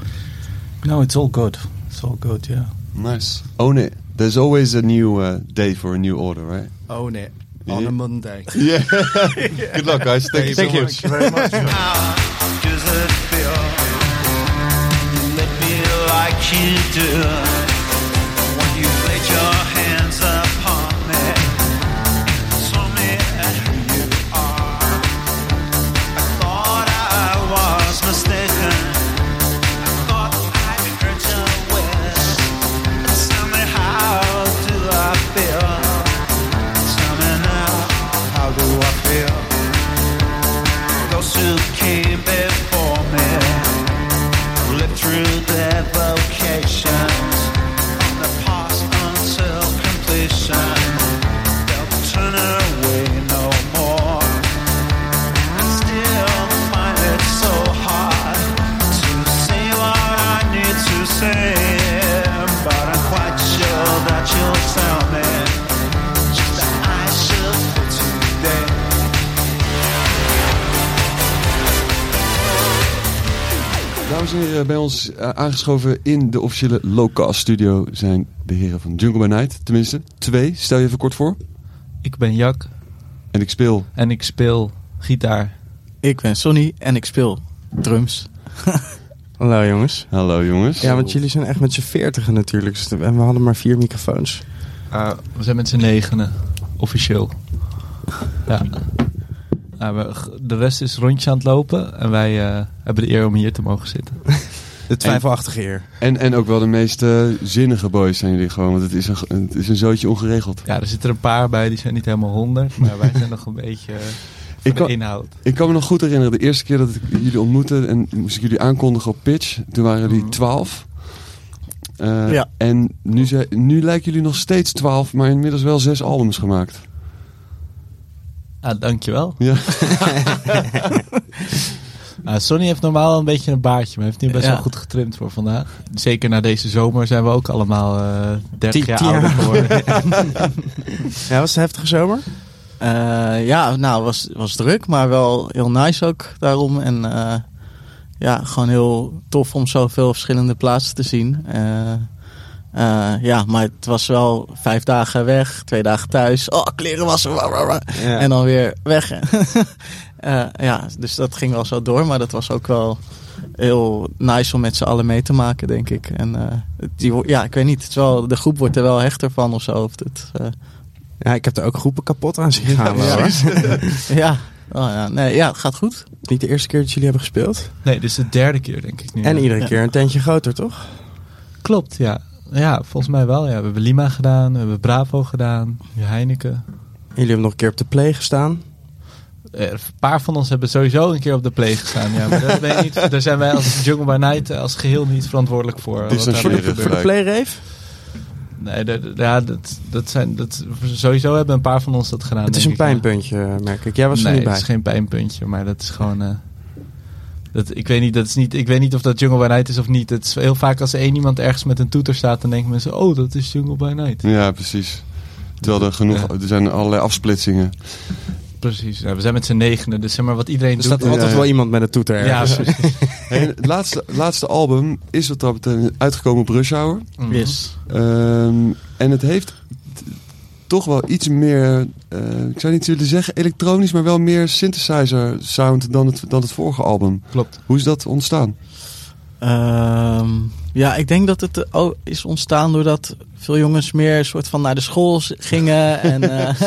no, it's all good. It's all good. Yeah. Nice. Own it. There's always a new uh, day for a new order, right? Own it on a Monday. Yeah. Good luck, guys. Thank you so Thank you. much. Thank you very much. bij ons eh, aangeschoven in de officiële low-cost studio zijn de heren van Jungle by Night. Tenminste, twee. Stel je even kort voor. Ik ben Jack. En ik speel. En ik speel gitaar. Ik ben Sonny en ik speel drums. Hallo jongens. Hallo jongens. Ja, want jullie zijn echt met z'n veertigen natuurlijk. Dus- En we hadden maar vier microfoons. Ah, we zijn met z'n negenen. Officieel. Ja. Nou, de rest is rondje aan het lopen. En wij eh, hebben de eer om hier te mogen zitten. De twijfelachtige eer. En, en ook wel de meest eh, zinnige boys zijn jullie gewoon. Want het is een, het is een zootje ongeregeld. Ja, er zitten er een paar bij. Die zijn niet helemaal honderd. Maar wij zijn nog een beetje eh, Ik de kan, inhoud. ik kan me nog goed herinneren, de eerste keer dat ik jullie ontmoette en moest ik jullie aankondigen op pitch. Toen waren jullie twaalf. Eh, Ja. En nu, zei- nu lijken jullie nog steeds twaalf, maar inmiddels wel zes albums gemaakt. Ah, dankjewel. Ja. Ah, Sonny heeft normaal een beetje een baardje, maar heeft nu best Ja. wel goed getrimd voor vandaag. Zeker na deze zomer zijn we ook allemaal eh 30 Tien- jaar tien ouder jaar. geworden. Ja, was het een heftige zomer? ja, nou, was, was druk, maar wel heel nice ook daarom. En eh, ja, gewoon heel tof om zoveel verschillende plaatsen te zien. Eh, ja, maar het was wel vijf dagen weg, twee dagen thuis. Oh, kleren wassen. Ja. En dan weer weg. Eh, ja, dus dat ging wel zo door, maar dat was ook wel heel nice om met z'n allen mee te maken, denk ik. En eh, die, ja, ik weet niet, het is wel, de groep wordt er wel hechter van of zo. Of het, eh, Ja, ik heb er ook groepen kapot aan zien gaan. Ja, wel, hoor. ja. Oh, ja. Nee, ja, het gaat goed. Niet de eerste keer dat jullie hebben gespeeld. Nee, dit is de derde keer denk ik nu. En iedere Ja. keer een tentje groter, toch? Klopt, ja. Ja, volgens mij wel. Ja. We hebben Lima gedaan, we hebben Bravo gedaan, Heineken. Jullie hebben nog een keer op de play gestaan. Eh, Een paar van ons hebben sowieso een keer op de play gestaan. Ja, maar dat weet ik niet. Daar zijn wij als Jungle by Night eh, als geheel niet verantwoordelijk voor. eh, wat Distancieren gebeurt. Voor de gelijk. playrave? Nee, dat, ja, dat, dat zijn, dat, sowieso hebben een paar van ons dat gedaan. Het is een ik, ja. pijnpuntje, merk ik. Jij was er nee, niet bij. het is geen pijnpuntje, maar dat is gewoon... eh, dat, ik, weet niet, dat is niet, ik weet niet of dat Jungle by Night is of niet. Het is heel vaak als er één iemand ergens met een toeter staat, dan denken mensen, oh, dat is Jungle by Night. Ja, precies. Terwijl er genoeg, er zijn allerlei afsplitsingen. Precies, ja, we zijn met z'n negenen, dus zeg maar wat iedereen Er doet. staat altijd wel iemand met een toeter Ja, ergens. precies. Hey, het laatste, laatste album is wat dat betreft uitgekomen op Rush Hour. Mhm. Yes. Ehm, en het heeft toch wel iets meer, eh, ik zou niet willen zeggen elektronisch, maar wel meer synthesizer sound dan het, dan het vorige album. Klopt. Hoe is dat ontstaan? Ehm, ja, ik denk dat het ook is ontstaan doordat veel jongens meer soort van naar de school gingen en, eh,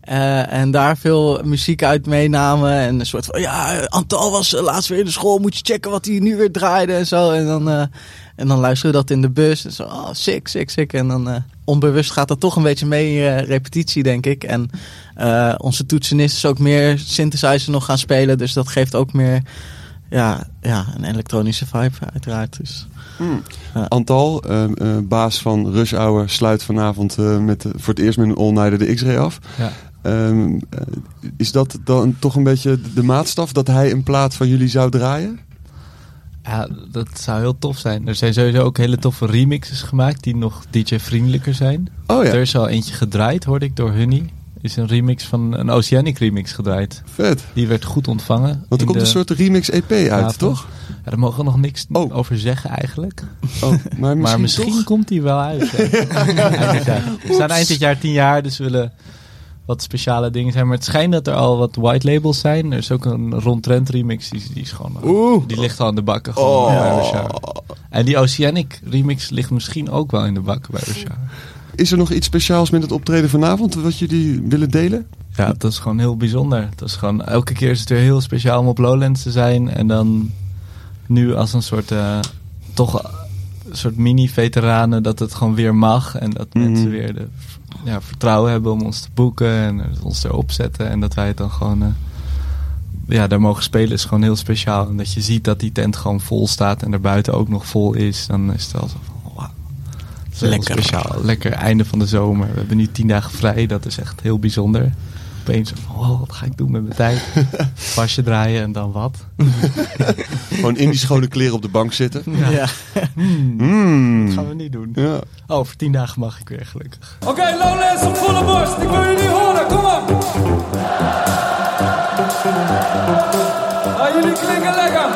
eh, en daar veel muziek uit meenamen. En een soort van, ja, Antal was laatst weer in de school, moet je checken wat hij nu weer draaide en zo. En dan, en dan luisteren we dat in de bus en zo, oh, sick, sick, sick. En dan eh, onbewust gaat dat toch een beetje mee eh, repetitie, denk ik. En eh, onze toetsenist is ook meer synthesizer nog gaan spelen, dus dat geeft ook meer ja, ja, een elektronische vibe uiteraard. Dus, Ja. Antal, baas van Rush Hour, sluit vanavond eh, met, voor het eerst met een all-nighter de X-ray af. Ja. Ehm, eh, is dat dan toch een beetje de maatstaf dat hij een plaat van jullie zou draaien? Ja, dat zou heel tof zijn. Er zijn sowieso ook hele toffe remixes gemaakt die nog DJ-vriendelijker zijn. Oh ja. Er is al eentje gedraaid, hoorde ik, door Honey. Is een remix van een Oceanic remix gedraaid. Vet. Die werd goed ontvangen. Want er komt een soort remix EP uit, avond. toch? Ja, daar mogen we nog niks over zeggen eigenlijk. Oh, maar misschien, komt die wel uit. ja. We staan eind dit jaar tien jaar, dus we willen wat speciale dingen zijn. Maar het schijnt dat er al wat white labels zijn. Er is ook een Ron Trent remix, die, die is gewoon... Die ligt al in de bakken. Gewoon Oh. bij Russia. En die Oceanic remix ligt misschien ook wel in de bakken bij Russia. Is er nog iets speciaals met het optreden vanavond wat jullie willen delen? Ja, dat is gewoon heel bijzonder. Dat is gewoon, elke keer is het weer heel speciaal om op Lowlands te zijn. En dan nu als een soort, eh, toch een soort mini-veteranen dat het gewoon weer mag. En dat Mhm. mensen weer de ja, vertrouwen hebben om ons te boeken en ons erop zetten. En dat wij het dan gewoon, eh, ja, daar mogen spelen is gewoon heel speciaal. En dat je ziet dat die tent gewoon vol staat en er buiten ook nog vol is. Dan is het wel zo van, wauw. Lekker. speciaal. Lekker einde van de zomer. We hebben nu tien dagen vrij. Dat is echt heel bijzonder. Opeens, zo van, oh, wat ga ik doen met mijn tijd? Pasje draaien en dan wat? Gewoon in die schone kleren op de bank zitten. Ja. Hmm. Mm. Dat gaan we niet doen. Ja. Oh, over tien dagen mag ik weer gelukkig. Oké, Lowlands op volle borst. Ik wil jullie horen. Kom op. Ah, jullie klinken lekker.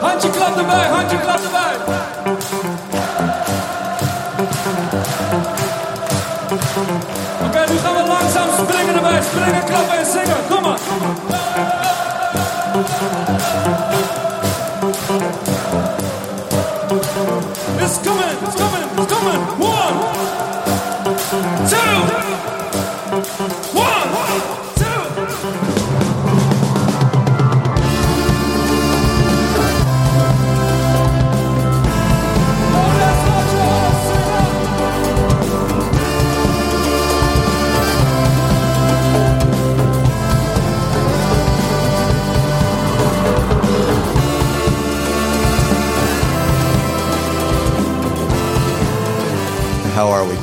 Handje klap erbij, handje klap erbij. Let's play the cover.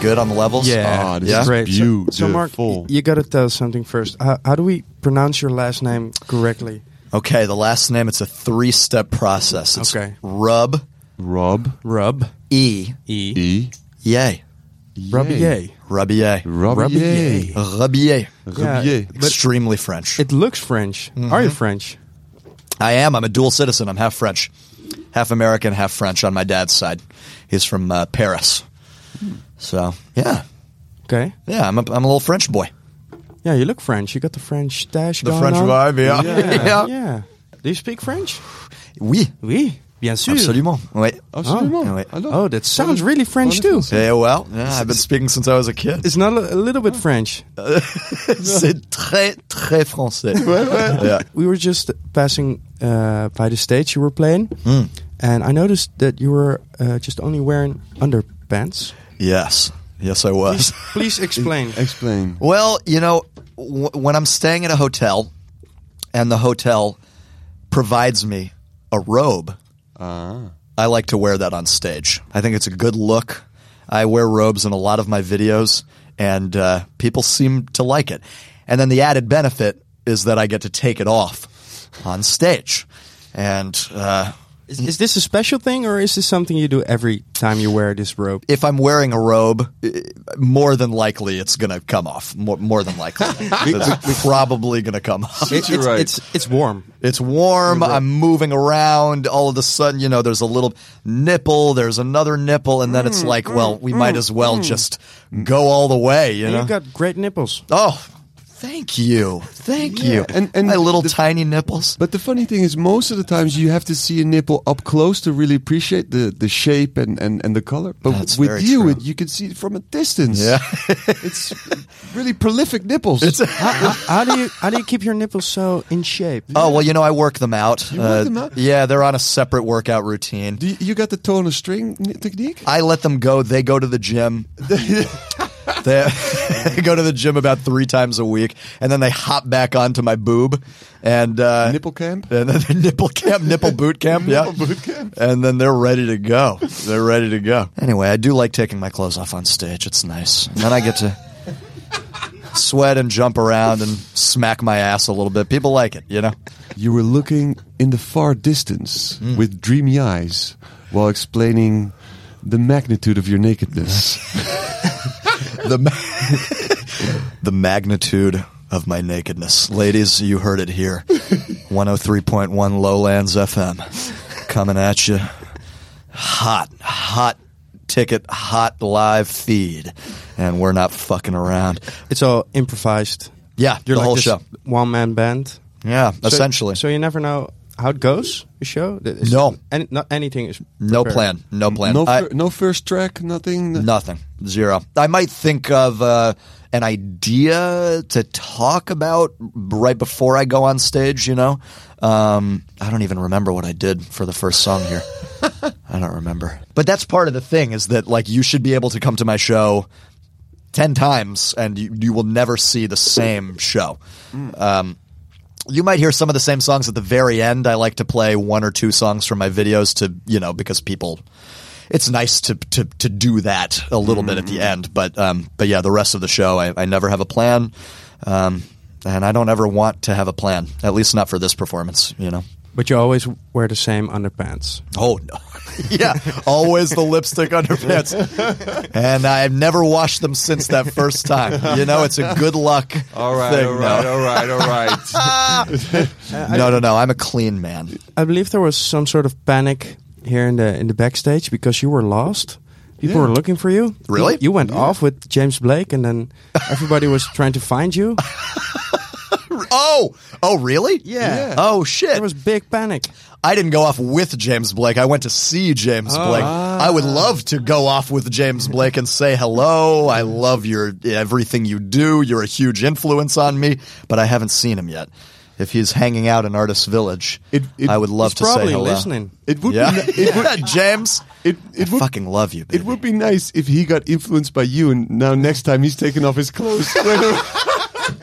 Good on the levels? Yeah, Ah, this is great. So, so Mark, y- you got to tell us something first. How, how do we pronounce your last name correctly? Okay, the last name, it's a three step process. It's Okay. Rub. Rub. Rub. E. E. E. Yay. Rubier. Rubier. Rubier. Rubier. Yeah, but Extremely French. It looks French. Are you French? I am. I'm a dual citizen. I'm half French, half American, half French on my dad's side. He's from uh, Paris. So, yeah. Okay. Yeah, I'm a, I'm a little French boy. Yeah, you look French. You got the French dash The going French on. vibe, yeah. yeah. Yeah. yeah. Do you speak French? Oui. Oui. Bien sûr. Absolument. Oui. Absolument. Oui. Oh, that sounds really French too. Yeah, well, yeah, I've been speaking since I was a kid. It's not a, a little bit French. C'est très, très français. Yeah. We were just passing uh, by the stage you were playing, Mm. and I noticed that you were uh, just only wearing underpants. Yes. Yes, I was. Please explain. Explain. Well, you know, w- when I'm staying at a hotel and the hotel provides me a robe. I like to wear that on stage. I think it's a good look. I wear robes in a lot of my videos, and uh, people seem to like it. And then the added benefit is that I get to take it off on stage. And uh, Is, is this a special thing, or is this something you do every time you wear this robe? if I'm wearing a robe, uh, more than likely it's going to come off. More, more than likely, it's probably going to come off. It- it's, it's it's warm. It's warm. I'm moving around. All of a sudden, you know, there's a little nipple. There's another nipple, and then it's mm, like, well, mm, we might mm, as well just go all the way. You And know, you've got great nipples. Oh, thank you, thank you. And, and my little the- tiny nipples. But the funny thing is, most of the times you have to see a nipple up close to really appreciate the, the shape and, and, and the color. But That's with very you, it, you can see it from a distance. Yeah. it's really prolific nipples. how, how- how do you how do you keep your nipples so in shape? Oh well, you know, I work them out. You work uh, them out? Yeah, they're on a separate workout routine. Do you, you got the toe on a string technique? I let them go. They go to the gym. they go to the gym about three times a week, and then they hop back onto my boob and uh, nipple camp, and then nipple camp, nipple boot camp, yeah, Nipple boot camp. and then they're ready to go. They're ready to go. Anyway, I do like taking my clothes off on stage. It's nice, and then I get to sweat and jump around and smack my ass a little bit. People like it, you know. You were looking in the far distance Hmm. with dreamy eyes while explaining the magnitude of your nakedness. the ma- the magnitude of my nakedness. Ladies, you heard it here. 103.1 Lowlands FM coming at you. Hot, hot ticket, hot live feed. And we're not fucking around. It's all improvised. Yeah, You're the like whole show. one man band. Yeah, So- essentially. So you never know how it goes. The show. It's- No. any, not anything is No plan. No plan. no, I- no first track, nothing. Nothing. Zero. I might think of uh, an idea to talk about right before I go on stage, you know? Um, I don't even remember what I did for the first song here. I don't remember. But that's part of the thing is that, like, you should be able to come to my show 10 times and you, you will never see the same show. Um, you might hear some of the same songs at the very end. I like to play one or two songs from my videos to, you know, because people, it's nice to, to, to do that a little bit at the end. But, um, but yeah, the rest of the show, I, I never have a plan. Um, and I don't ever want to have a plan, at least not for this performance, you know? But you always wear the same underpants. Oh no. yeah, always the lipstick underpants. and I've never washed them since that first time. You know, it's a good luck. All right, thing, all right, no. all right, all right. no, no, no. I'm a clean man. I believe there was some sort of panic here in the in the backstage because you were lost. People Yeah. were looking for you. Really? You, you went off with James Blake, and then everybody was trying to find you. Oh, oh, really? Yeah. Oh shit. There was big panic. I didn't go off with James Blake. I went to see James Oh. Blake. I would love to go off with James Blake and say hello. I love your everything you do. You're a huge influence on me, but I haven't seen him yet. If he's hanging out in Artist Village, I would love he's to say probably hello. listening. It would yeah, be. ni- It would, James. it, it I would fucking love you. Baby. It would be nice if he got influenced by you, and now next time he's taking off his clothes.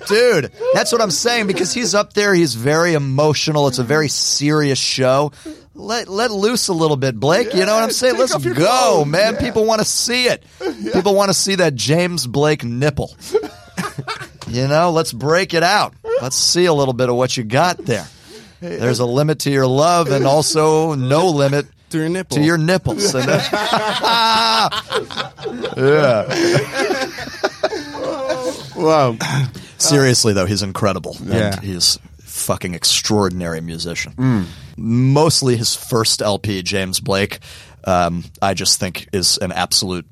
Dude, that's what I'm saying because he's up there. He's very emotional. It's a very serious show. Let let loose a little bit, Blake. you know what I'm saying? Let's go, clothes. man. Yeah. People want to see it. People want to see that James Blake nipple. you know, let's break it out. Let's see a little bit of what you got there. There's a limit to your love, and also no limit to your nipple. To your nipples. And then- yeah. wow. Seriously though, he's incredible. Yeah. And he's fucking extraordinary musician. Mostly his first LP, James Blake, um, I just think is an absolute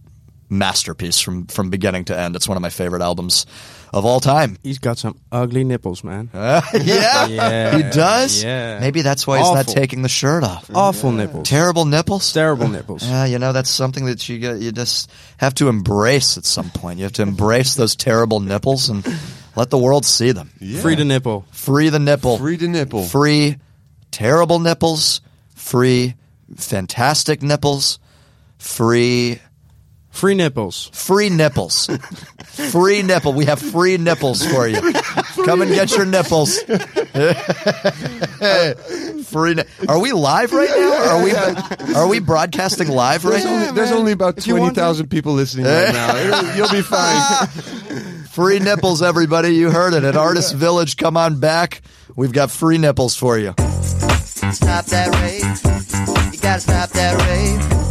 masterpiece from from beginning to end. It's one of my favorite albums of all time. He's got some ugly nipples, man. yeah? Yeah. He does? Yeah. Maybe that's why he's not taking the shirt off. Awful nipples. Terrible nipples? Terrible nipples. Yeah, you know that's something that you get, you just have to embrace at some point. You have to embrace those terrible nipples and let the world see them. Free the nipple. Free the nipple. Free the nipple. Free terrible nipples. Free fantastic nipples. Free Free nipples. Free nipples. Free nipple. We have free nipples for you. Come and get your nipples. free. Ni- are we live right now? Are we? Are we broadcasting live right There's now? only, there's only about If 20,000 people listening right now. You'll be fine. Free nipples, everybody. You heard it at Artist Village. Come on back. We've got free nipples for you. Stop that rave. You gotta stop that rave.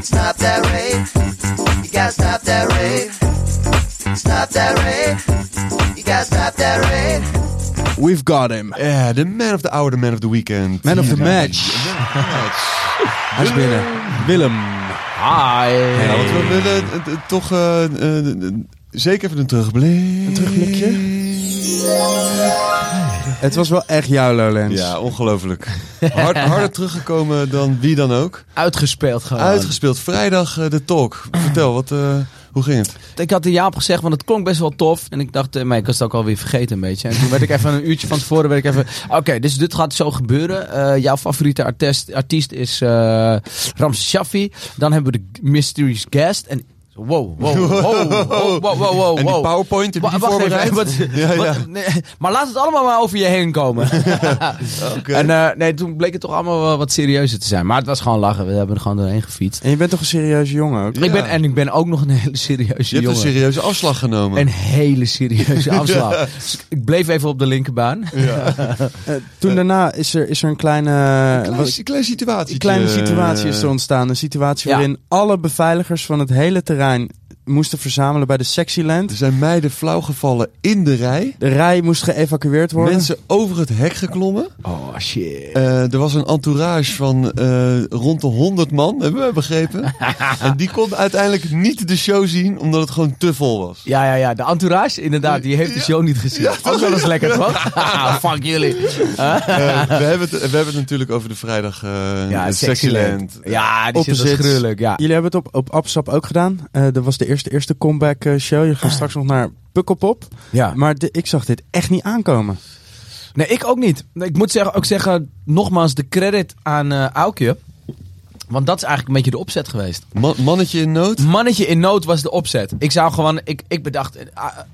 Stop that rave. You gotta stop that rave. Stop that rave. You gotta stop that rave. We've got him. Ja, de man of the hour, de man of the weekend. Man of the match. Hij is binnen. Willem. Hi. Ja, want we willen eh, eh, toch eh, eh, eh, zeker even een terugblik. Een terugblikje? Het was wel echt jouw Lowlands. Ja, ongelooflijk. Hard, harder teruggekomen dan wie dan ook. Uitgespeeld gewoon. Uitgespeeld. Vrijdag eh, de talk. Vertel, wat, eh, hoe ging het? Ik had er ja op gezegd, want het klonk best wel tof. En ik dacht, eh, maar ik was het ook alweer vergeten een beetje. En toen werd ik even een uurtje van tevoren, werd ik even... Oké, dus dit gaat zo gebeuren. Eh, jouw favoriete artiest, artiest is eh Ramses Shaffi. Dan hebben we de Mysterious Guest. En Wow, wow, wow, wow, wow, wow, wow. En die PowerPoint, heb je voorbereid? even, wat- Ja, wat- ja. nee, maar laat het allemaal maar over je heen komen. En eh, nee, toen bleek het toch allemaal wel wat serieuzer te zijn. Maar het was gewoon lachen. We hebben er gewoon doorheen gefietst. En je bent toch een serieuze jongen ook? Ik ben, en ik ben ook nog een hele serieuze Je hebt jongen. een serieuze afslag genomen. Een hele serieuze afslag. Ja. Dus ik bleef even op de linkerbaan. Eh, toen daarna is er, is er een kleine, Klein- wat- kleine situatie. een kleine situatie is er ontstaan. Een situatie Ja. waarin alle beveiligers van het hele terrein done moesten verzamelen bij de Sexyland. Er zijn meiden flauw gevallen in de rij. De rij moest geëvacueerd worden. Mensen over het hek geklommen. Oh shit. Eh, er was een entourage van eh, rond de 100 man, hebben we begrepen. en die kon uiteindelijk niet de show zien, omdat het gewoon te vol was. Ja, ja, ja. De entourage, inderdaad, die heeft de show niet gezien. ook wel eens lekker, toch? Ah, Fuck jullie. Eh, we, hebben het, we hebben het natuurlijk over de vrijdag eh Ja, Sexyland. Ja, die Opposites. gruwelijk, ja. Jullie hebben het op, op Absap ook gedaan. Eh dat was de eerste, eerste comeback eh, show. Je gaat straks nog naar Pukkelpop. Ja. Maar de- ik zag dit echt niet aankomen. Nee, ik ook niet. Ik moet zeggen, ook zeggen, nogmaals de credit aan eh Aukje. Want dat is eigenlijk een beetje de opzet geweest. Man- mannetje in nood? Mannetje in nood was de opzet. Ik zou gewoon, ik, ik bedacht, eh,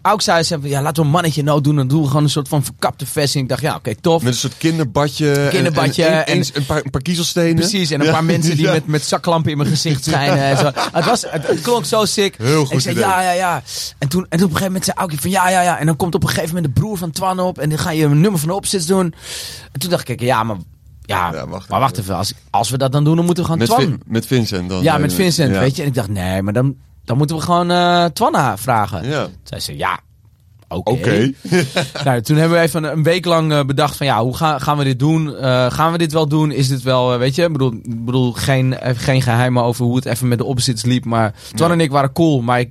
Auk zei eens even, ja, laten we een mannetje in nood doen. Dan doen we gewoon een soort van verkapte versie. Ik dacht, ja, oké, tof. Met een soort kinderbadje. en- Kinderbadje En, en, en- een, paar, een paar kiezelstenen. Precies, en een Ja. paar mensen die Ja. met, met zaklampen in mijn gezicht schijnen. En zo. Het, was, het, het klonk zo sick. Heel goed En ik zei, idee. ja, ja, ja. En toen, en toen op een gegeven moment zei Aukje van, ja, ja, ja. En dan komt op een gegeven moment de broer van Twan op. En dan ga je een nummer van de opzets doen. En toen dacht ik, ja, maar... Ja, maar wacht even. Als, als we dat dan doen, dan moeten we gewoon Met, Twan... Vin- met Vincent dan. Ja, met Vincent, ja. weet je. En ik dacht, nee, maar dan, dan moeten we gewoon Twanna vragen. Ja. Toen zei ze, ja, oké. Oké. nou, toen hebben we even een, een week lang eh, bedacht van, ja, hoe gaan, gaan we dit doen? Eh, gaan we dit wel doen? Is dit wel, weet je? Ik bedoel, ik bedoel geen, geen geheimen over hoe het even met de opposites liep. Maar Twan Ja. en ik waren cool, maar ik,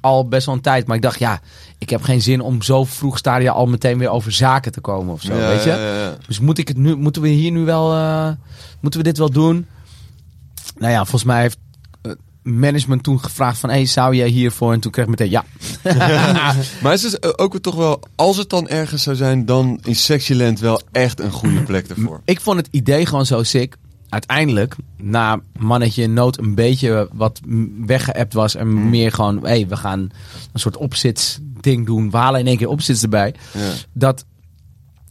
al best wel een tijd. Maar ik dacht, ja, ik heb geen zin om zo vroeg stadia al meteen weer over zaken te komen of zo, Ja, weet je? ja, ja, ja. Dus moet ik het nu, moeten we hier nu wel, eh, moeten we dit wel doen? Nou ja, volgens mij heeft eh, management toen gevraagd van, hey, zou jij hiervoor? En toen kreeg ik meteen ja. maar is het eh, ook toch wel, als het dan ergens zou zijn, dan is Sexyland wel echt een goede plek ervoor. Ik vond het idee gewoon zo sick. Uiteindelijk, na mannetje in nood een beetje wat weggeëpt was. En Mm. meer gewoon, hé, we gaan een soort opzits ding doen. We halen in één keer opzits erbij. Ja. Dat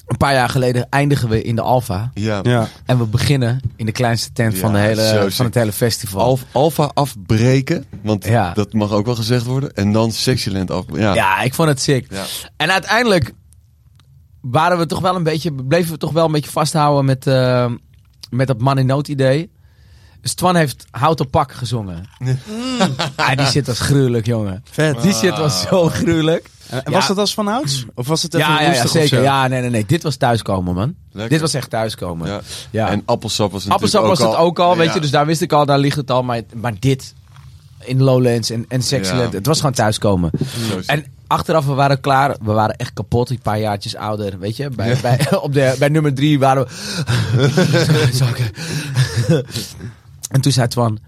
een paar jaar geleden eindigen we in de Alfa. Ja. Ja. En we beginnen in de kleinste tent van, de hele, van het hele festival. Alf, alpha afbreken, want Ja. dat mag ook wel gezegd worden. En dan Sexyland af. Ja. Ja, ik vond het sick. Ja. En uiteindelijk waren we toch wel een beetje, bleven we toch wel een beetje vasthouden met, eh, met dat man in nood idee. Dus Twan heeft Houten Pak gezongen. Ah, die shit was gruwelijk, jongen. Vet. Die shit was zo gruwelijk. En Ja. was dat als van ouds? Of was het even Ja, ja, ja, zeker. zo? Ja, nee, nee, nee. Dit was thuiskomen, man. Lekker. Dit was echt thuiskomen. Ja. Ja. En appelsap was natuurlijk Appelsap was het ook al, weet Ja. je. Dus daar wist ik al, daar ligt het al. Maar, maar dit, in Lowlands en, en Sexyland, Ja. het was gewoon thuiskomen. Het. En achteraf, we waren klaar. We waren echt kapot, die paar jaartjes ouder, weet je. Bij, bij, op de, bij nummer drie waren we... En toen zei Twan...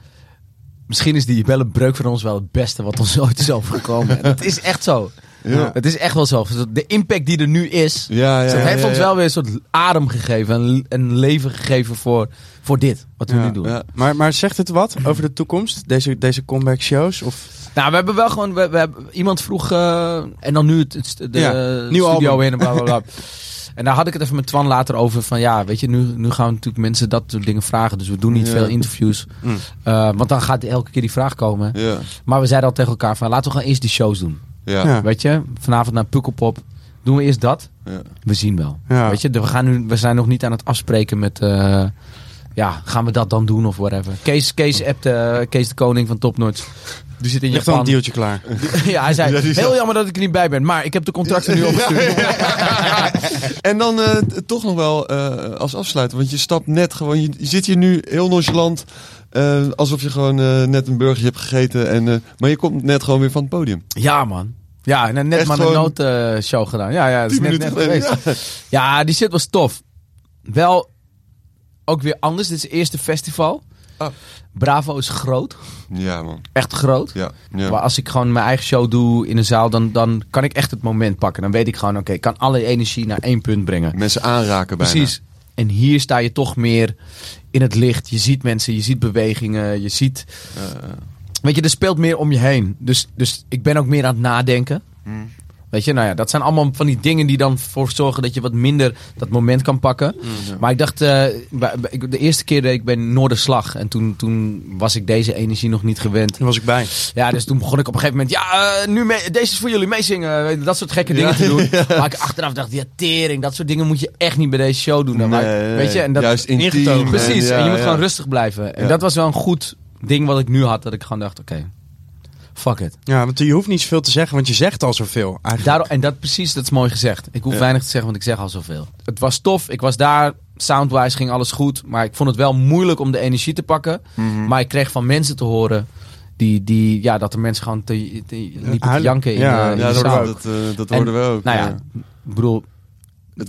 Misschien is die bellenbreuk van ons wel het beste wat ons ooit is overgekomen. En het is echt zo. Ja. Het is echt wel zo. De impact die er nu is, Ja, ja, dat ja, heeft ja, ons ja. wel weer een soort adem gegeven. En, en leven gegeven voor, voor dit, wat we Ja. nu doen. Ja. Maar, maar zegt het wat over de toekomst? Deze, deze comeback shows? Of... Nou, we hebben wel gewoon... We, we hebben, iemand vroeg... eh, en dan nu het, het- de studio album. in en bla bla bla. En daar had ik het even met Twan later over. Van ja, weet je, nu, nu gaan we natuurlijk mensen dat soort dingen vragen. Dus we doen niet Ja. veel interviews. Mm. Eh, want dan gaat elke keer die vraag komen. Ja. Maar we zeiden al tegen elkaar van laten we gewoon eerst die shows doen. Ja. Ja. Weet je, vanavond naar Pukkelpop. Doen we eerst dat. Ja. We zien wel. Ja. Weet je, we, gaan nu, we zijn nog niet aan het afspreken met... eh, ja, gaan we dat dan doen of whatever. Kees, Kees appte, eh, Kees de koning van Topnotch. Die zit in Ligt al Japan. een deeltje klaar. Ja, hij zei, Ja, heel jammer dat ik er niet bij ben, maar ik heb de contracten nu opgestuurd. En dan eh, toch nog wel eh, als afsluiter, want je stapt net gewoon, je, je zit hier nu heel nonchalant, eh, alsof je gewoon net een burgertje hebt gegeten, en, maar je komt net gewoon weer van het podium. Ja, man. Ja, en net Echt maar een noodshow gedaan. Ja, ja, dat is net, net geweest. geleden. Ja, die shit was tof. Wel ook weer anders. Dit is het eerste festival. Oh. Bravo is groot. Ja, man. Echt groot. Ja, ja. Maar als ik gewoon mijn eigen show doe in een zaal, dan, dan kan ik echt het moment pakken. Dan weet ik gewoon, oké, ik kan alle energie naar één punt brengen. Mensen aanraken bijna. Precies. En hier sta je toch meer in het licht. Je ziet mensen, je ziet bewegingen, je ziet... Weet je, er speelt meer om je heen. Dus, dus ik ben ook meer aan het nadenken. Hmm. Weet je, nou ja, dat zijn allemaal van die dingen die dan voor zorgen dat je wat minder dat moment kan pakken. Maar ik dacht, eh, de eerste keer deed ik bij Noorderslag. En toen, toen was ik deze energie nog niet gewend. Daar was ik bij. Ja, dus toen begon ik op een gegeven moment, ja, eh, nu mee, deze is voor jullie meezingen. Je, Dat soort gekke dingen Ja, te doen. ja. Maar ik achteraf dacht, ja, tering, dat soort dingen moet je echt niet bij deze show doen. Dan. Maar, weet je, en dat, juist intiem en- Precies, ja, en je moet gewoon rustig blijven. En dat was wel een goed ding wat ik nu had, dat ik gewoon dacht, oké, fuck it. Ja, want je hoeft niet zoveel te zeggen, want je zegt al zoveel. Daarom, en dat precies, dat is mooi gezegd. Ik hoef Ja. weinig te zeggen, want ik zeg al zoveel. Het was tof, ik was daar, soundwise ging alles goed. Maar ik vond het wel moeilijk om de energie te pakken. Mhm. Maar ik kreeg van mensen te horen... Die, die, ja, dat de mensen gewoon te, te, liepen te huilen. janken in Ja, de, in ja, de dat zaal. hoorden we- dat, eh, dat En, hoorden we ook, Nou ja. ik bedoel...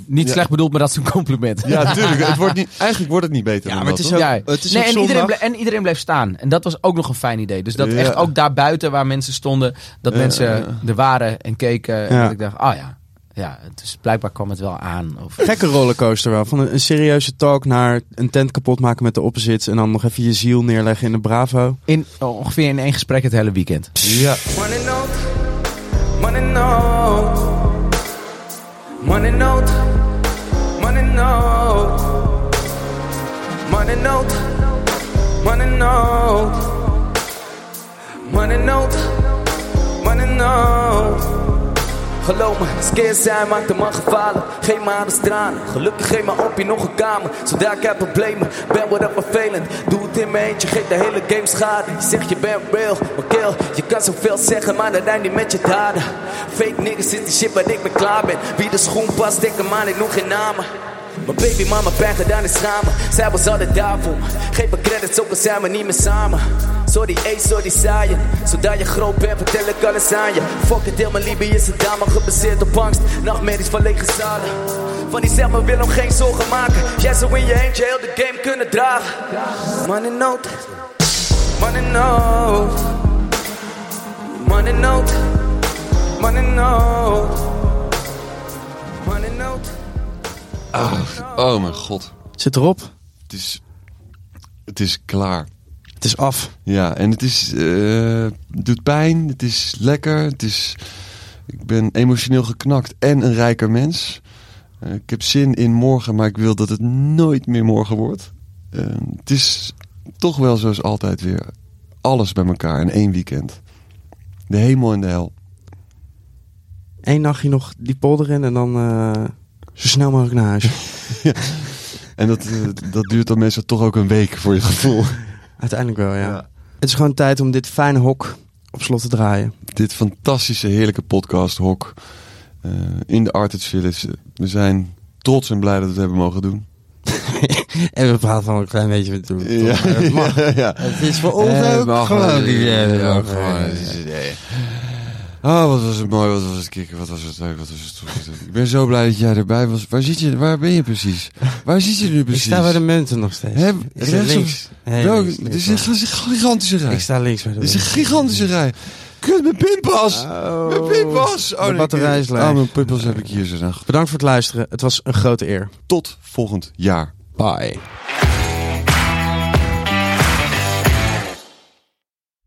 Niet Ja. slecht bedoeld, maar dat is een compliment. Ja, tuurlijk. Het wordt niet, eigenlijk wordt het niet beter Ja, maar dat, het is het is nee, en, iedereen bleef, en iedereen bleef staan. En dat was ook nog een fijn idee. Dus dat Ja. echt ook daar buiten waar mensen stonden, dat Ja. mensen er waren en keken. En dat ik dacht, oh ja, ja, dus blijkbaar kwam het wel aan. Of, Gekke rollercoaster wel. Van een, een serieuze talk naar een tent kapot maken met de opposites. En dan nog even je ziel neerleggen in de Bravo. in, ongeveer in één gesprek het hele weekend. Ja. Money note, money note, money note, money note, money note, money note, money note, money note. Geloof me, scared zijn maakt de man gevaarlijk. Geen maar de tranen. Gelukkig geef me op je nog een kamer. Zodra ik heb problemen, ben wat up vervelend. Doe het in mijn eentje, geef de hele game schade. Je zegt je bent real, maar kill. Je kan zoveel zeggen, maar dat rijdt niet met je daden. Fake niggas is die shit waar ik mee klaar ben. Wie de schoen past, denk hem aan, ik noem geen namen. Mijn baby mama pijn gedaan is schamen. Zij was altijd daar voor me. Geef me credits, ook al zijn we niet meer samen. Sorry A, sorry saaien. Zodra je groot bent, vertel ik alles aan je. Fuck it, heel mijn liefde is een dame gebaseerd op angst. Nachtmerries van lege zalen. Van die zelf, maar wil hem geen zorgen maken. Jij zou in je eentje heel de game kunnen dragen. Money note. Money note. Money note. Money note. Money note. Ah, oh mijn god. Zit erop. Het is, het is klaar. Het is af. Ja, en het is, eh, het doet pijn. Het is lekker. Het is, ik ben emotioneel geknakt en een rijker mens. Eh, ik heb zin in morgen, maar ik wil dat het nooit meer morgen wordt. Eh, het is toch wel zoals altijd weer alles bij elkaar in één weekend. De hemel en de hel. Eén nachtje nog die polder in en dan zo snel mogelijk naar huis. En dat, dat duurt dan meestal toch ook een week voor je gevoel. Uiteindelijk wel, ja. Het is gewoon tijd om dit fijne hok op slot te draaien. Dit fantastische, heerlijke podcast Hok eh, in de Artist Village. We zijn trots en blij dat we het hebben mogen doen. En we praten van een klein beetje met toe. Ja, Het ja, ja. Is voor ons Eh, ook gewoon. Oh, wat was het mooi, wat was het kicken, wat was het leuk, wat was het... Ik ben zo blij dat jij erbij was. Waar zit je, waar ben je precies? Waar zit je nu Ik precies? sta bij de munten nog steeds. Ik rechts links. Nee, links, is een gigantische rij. Ik sta links bij de Het is een gigantische rij. Kut, mijn pinpas! Mijn pinpas! de batterij is leeg. Oh, mijn pinpas heb ik hier zo. Bedankt voor het luisteren. Het was een grote eer. Tot volgend jaar. Bye.